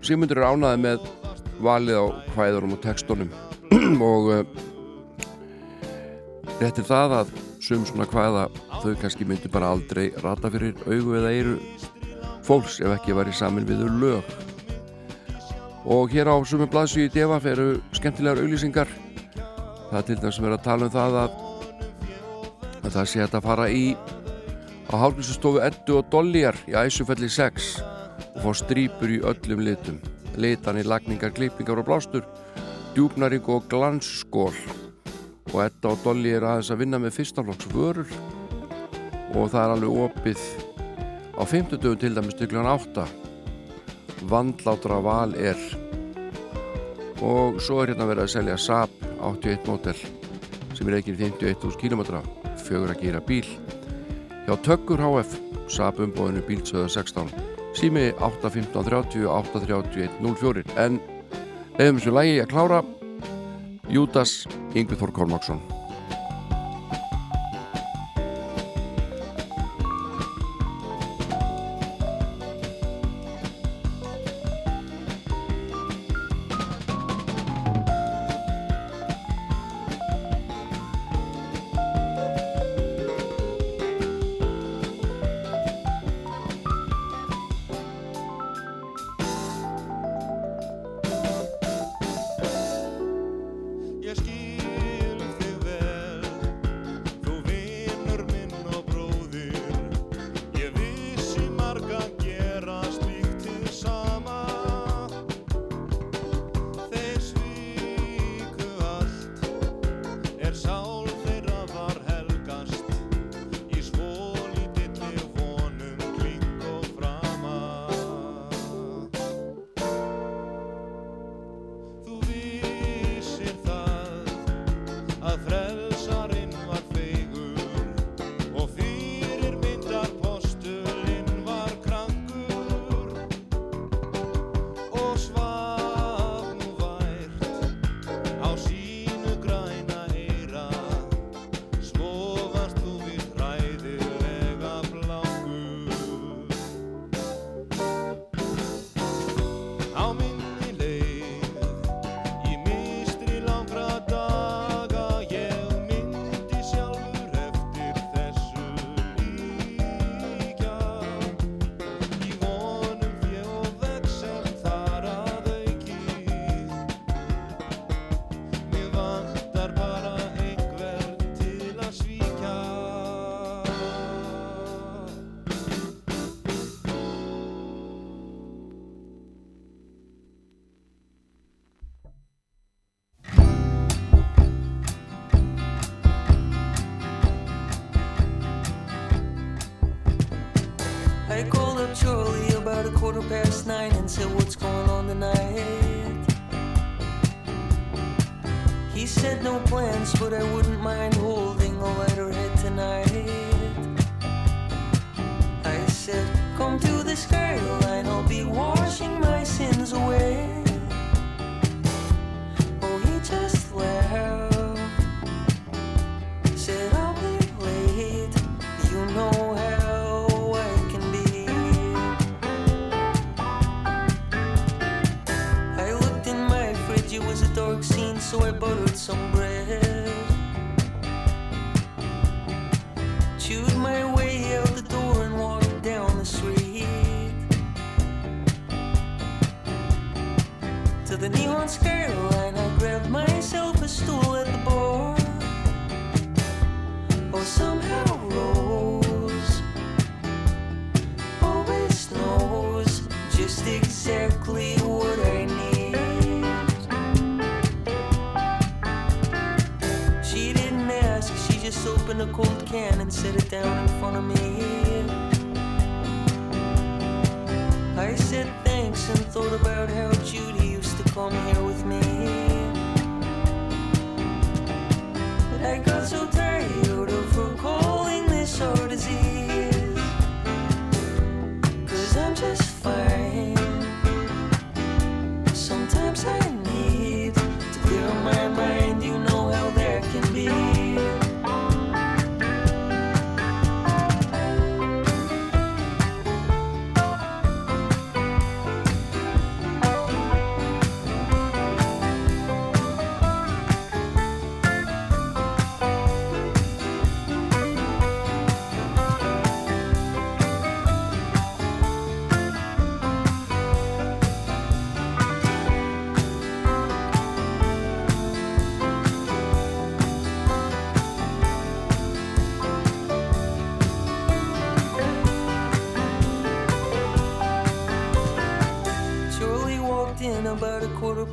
Sigmundur er ánaði með valið á hvæðurum og textunum. Og uh, réttir það að sum svona hvaða þau kannski myndi bara aldrei rata fyrir augu eða eiru fólks ef ekki var í samin við þau lög. Og hér á sumum blaðsvíu í Devaf eru skemmtilegar auglýsingar. Það er til dæmis að vera að tala um það að, að það sé að fara í á hálflýsustofu Eddu og Dolljar í Æsufelli 6 og fá strýpur í öllum litum. Litanir, lagningar, klippingar og blástur djúpnaring og glansskól og Edda og Dolly er aðeins að vinna með fyrstaflokks vörur. Og það er alveg opið á 50 dögum til dæmis styklan 8 vandlátra val er. Og svo er hérna verið að selja Saab 81 model sem er ekki 51.000 km fjögur að gera bíl. Hjá Tökkur HF Saab umbóðinu bílsöða 16 sími 8.15.30 8.31.04 en leiðum þessu lægi að klára. Júdas Yngvi Þór Kormáksson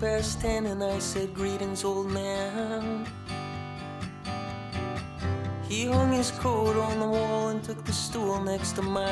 past ten, and I said, Greetings, old man. He hung his coat on the wall and took the stool next to mine.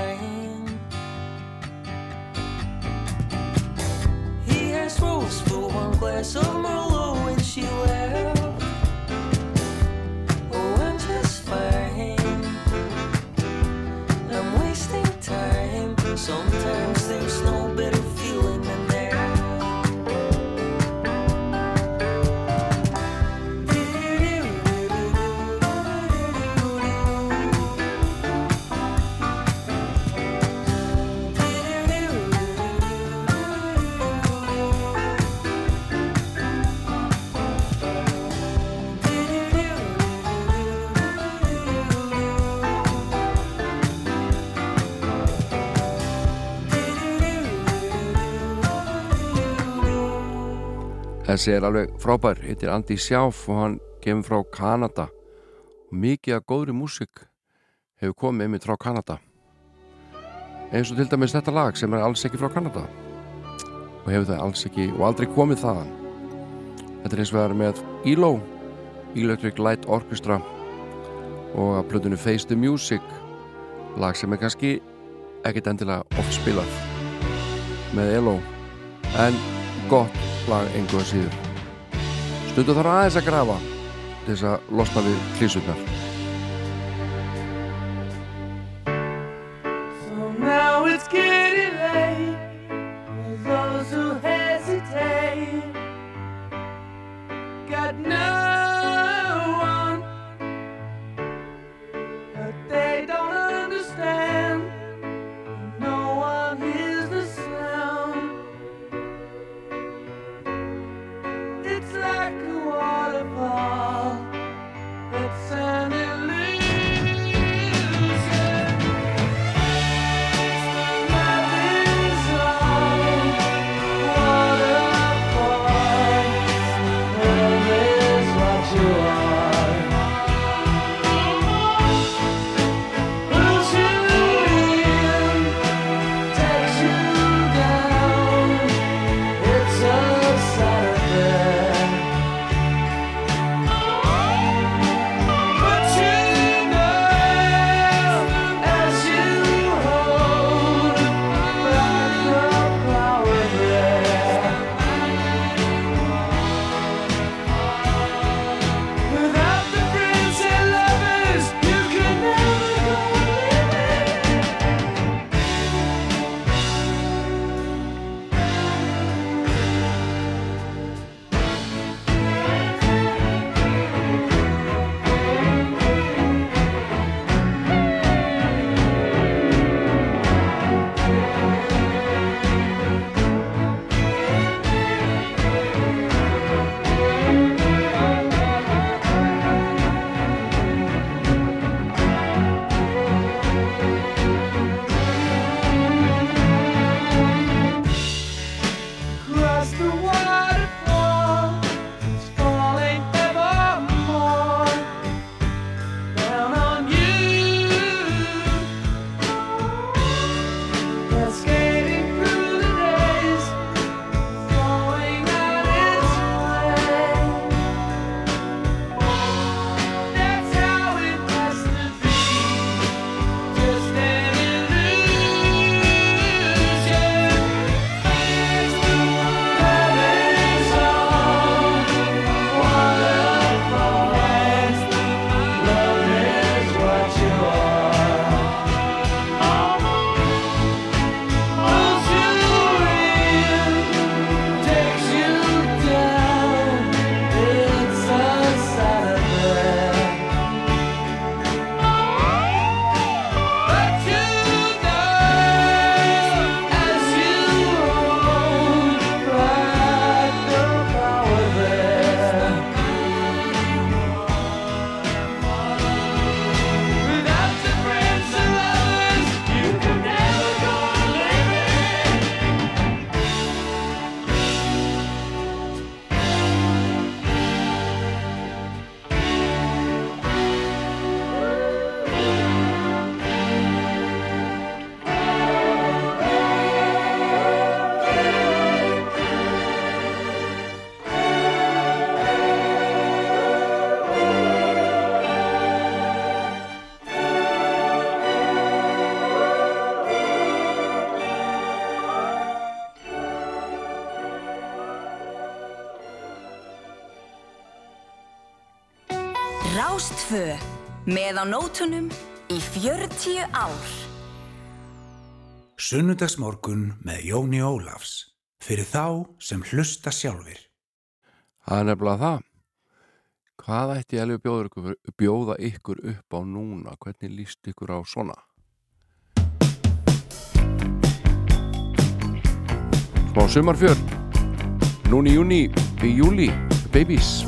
Þessi er alveg frábær, heitir Andy Sjáf og hann kemur frá Kanada. Og mikið af góðri músik hefur komið einmitt frá Kanada. Eins og til dæmis þetta lag sem er alls ekki frá Kanada. Og hefur það alls ekki og aldrei komið þaðan. Þetta er eins og vegar með ELO Electric Light Orchestra. Og að plötunni Face the Music lag sem er kannski ekkit endilega oft spilað. Með ELO. En gott lag engu að síður. Stundu þarf aðeins að grafa þess að losna við klísutnar með á nótunum í 40 ár. Sunnudagsmorgun með Jóni Ólafs. Fyrir þá sem hlusta sjálfur. Það er nefnilega það. Hvað ætti ég alveg bjóða ykkur, bjóða ykkur upp á núna? Hvernig líst ykkur á svona? Smá sumarfjörn. Núni, júni, í júli. Babies.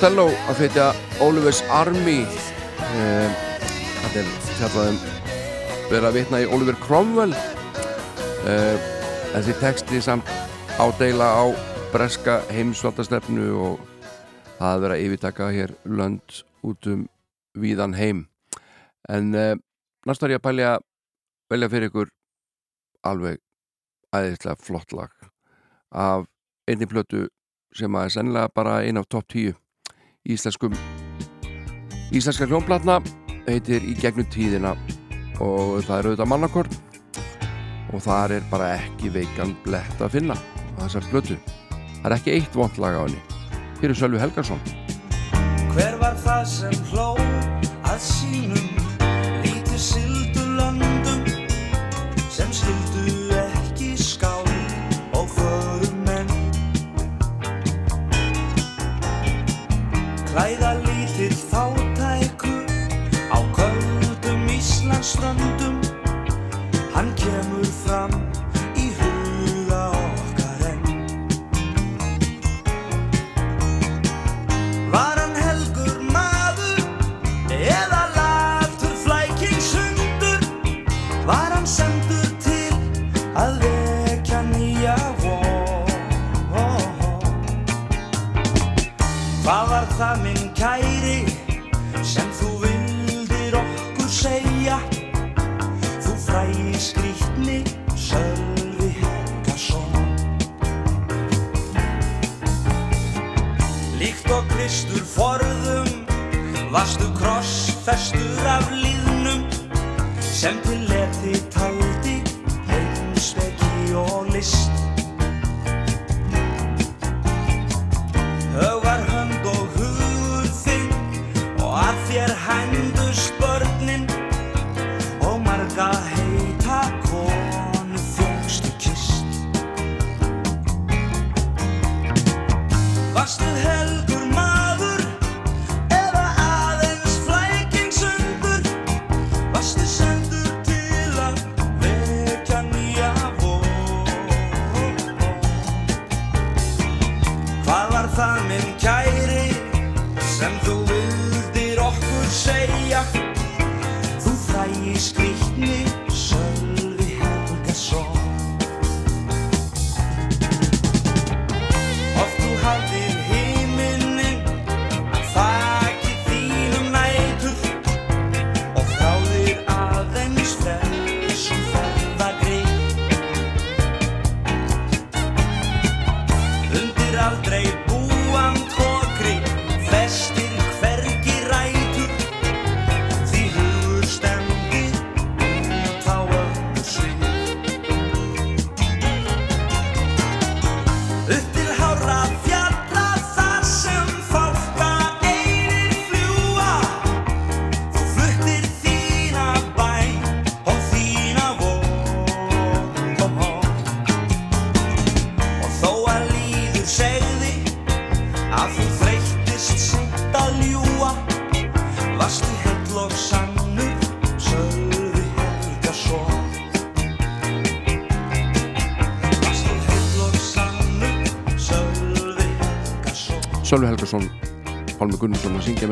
Costello að flytja Oliver's Army. Uh, þetta er fjallaðum verið að vitna í Oliver Cromwell. Uh, þessi texti samt ádeila á breska heimsvaldastefnu og það að vera yfirtaka hér lönd út um víðan heim. En uh, næst var ég að pælja velja fyrir ykkur alveg æðislega flott lag af einni plötu sem að er sennilega bara ein af topp 10 íslenskum. Íslenska hljónplatna heitir Í gegnum tíðina og það er auðvitað mannakorn og þar er bara ekki veikan blett að finna á þessar plötu. Það er ekki eitt vond lag á henni. Hér er Sölvi Helgarsson Hver var það sem hló að sínum Klæða lítill fátæku á köldum Íslandsströndum. Hann kemur Sölvi Helgason. Líkt og Kristur forðum Varstu krossfestur af líðnum Sem til leti taldi Heimspeki og list. Höfvar hönd og hugur þinn Og að þér hændust börnin Og marga heita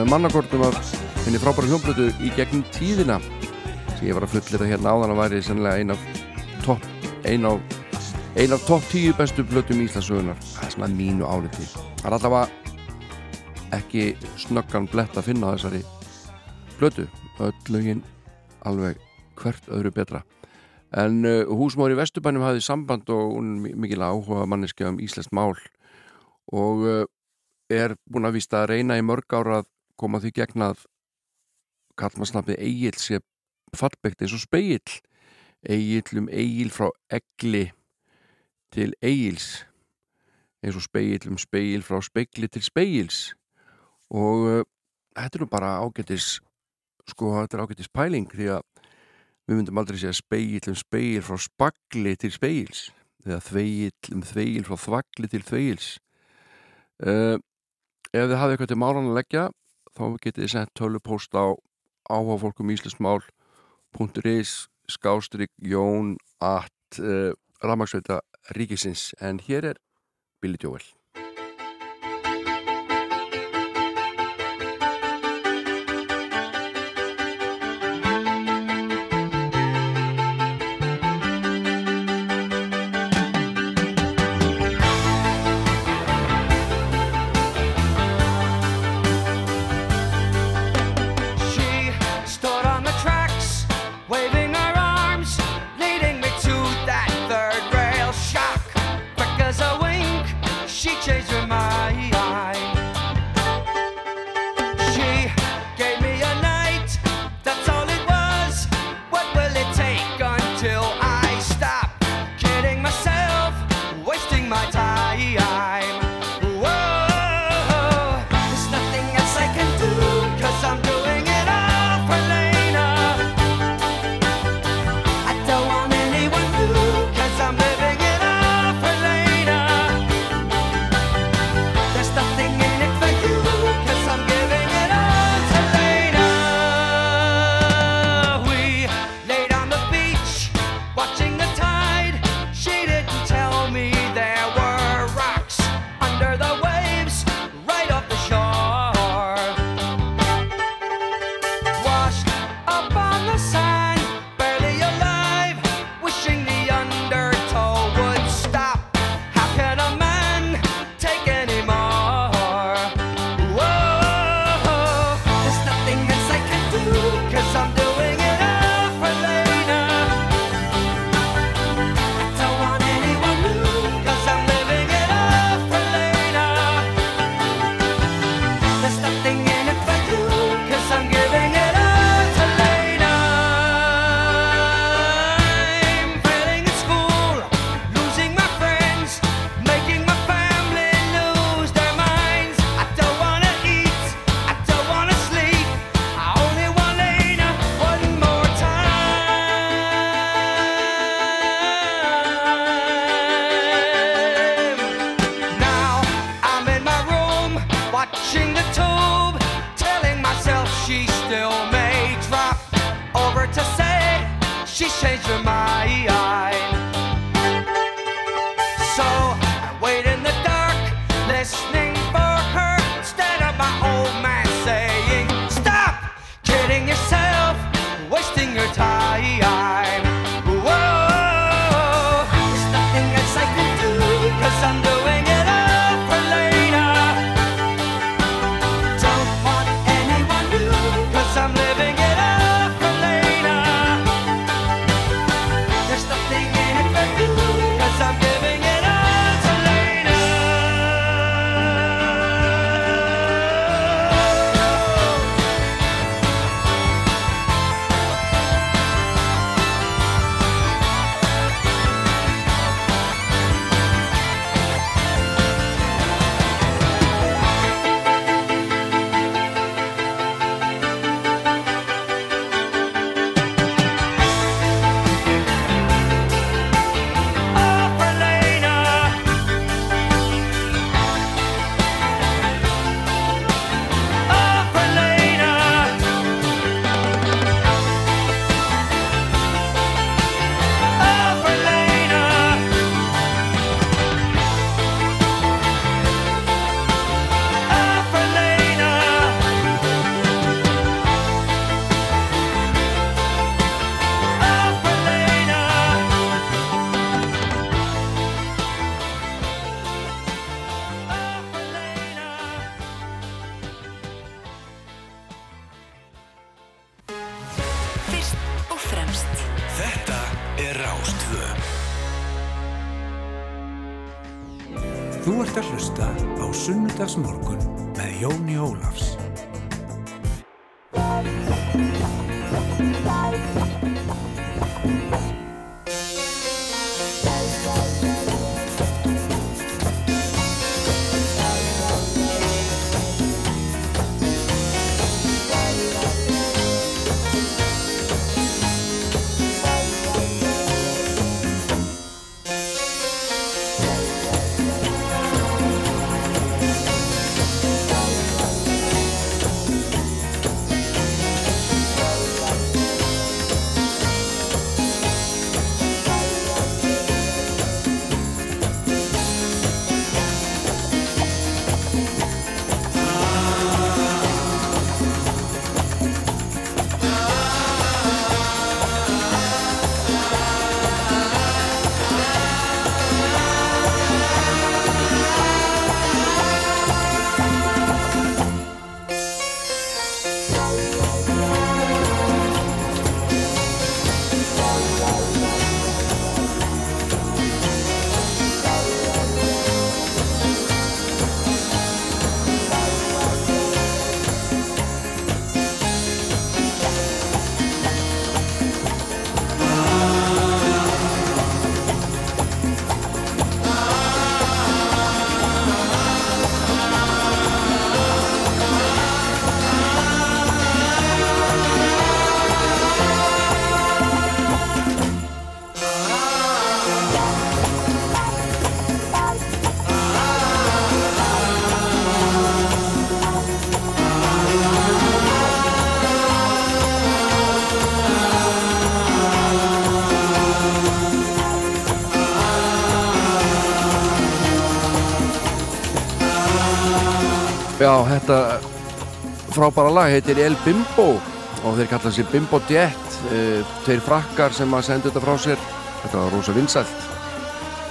mannakortum af henni frábæra hljómblötu í gegnum tíðina sem ég var að fullera hérna áðan að væri sennilega ein af topp ein af, ein af topp tíu bestu blötum Íslandsögunar það er svona mínu áliti. Það er allavega ekki snöggan blett að finna þessari blötu öll lögin alveg hvert öðru betra. En uh, húsmóri í Vesturbænum hafði samband og hún er mikil áhuga manneskja um Íslands mál. Og uh, er búin að vísta að reyna í mörg ára að koma því gegn að kallmannsnafnið Egil sé fallbegt eins og speill Egil um Egil frá Egli til Egils. Eins og speill um speill frá speigli til speigils og uh, þetta er nú bara ágætis sko þetta er ágætis pæling því að við myndum aldrei segja speill um speill frá spagli til speigils eða þveill um þveill frá þvagli til þveigils uh, ef þið hafið eitthvað til málan að leggja þá getið þið sent tölupóst á áhagfólkum íslensmál.is skástrík jón at uh, ramagsveita ríkisins. En hér er Billy Joel þetta frábæra lag heitir El Bimbo og þeir kalla sér Bimbo Jet. Uh, tveir frakkar sem að senda þetta frá sér. Þetta var rosa vinsælt.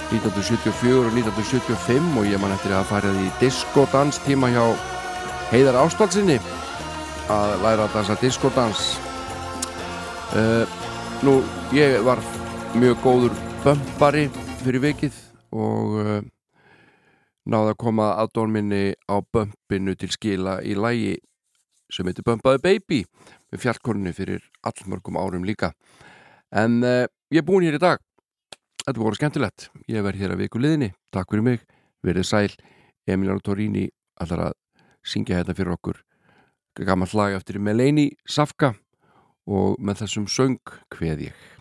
1974 og 1975 og ég man eftir að fara í diskodans tíma hjá Heiðar Ástaldsinni að læra að dansa diskodans uh, Nú, ég var mjög góður bömpari fyrir vikið og uh, náði að koma aðdónminni á bömpinu til skila í lægi sem heitir Bömpaði Baby með fjallkornu fyrir allmörgum árum líka. En uh, ég er búin hér í dag. Þetta voru skemmtilegt. Ég verð hér að viku liðinni, takk fyrir mig. Verið sæl, Emiliano Torini allar að syngja þetta fyrir okkur gammal lag eftir Meleni Safka og með þessum söng hveð ég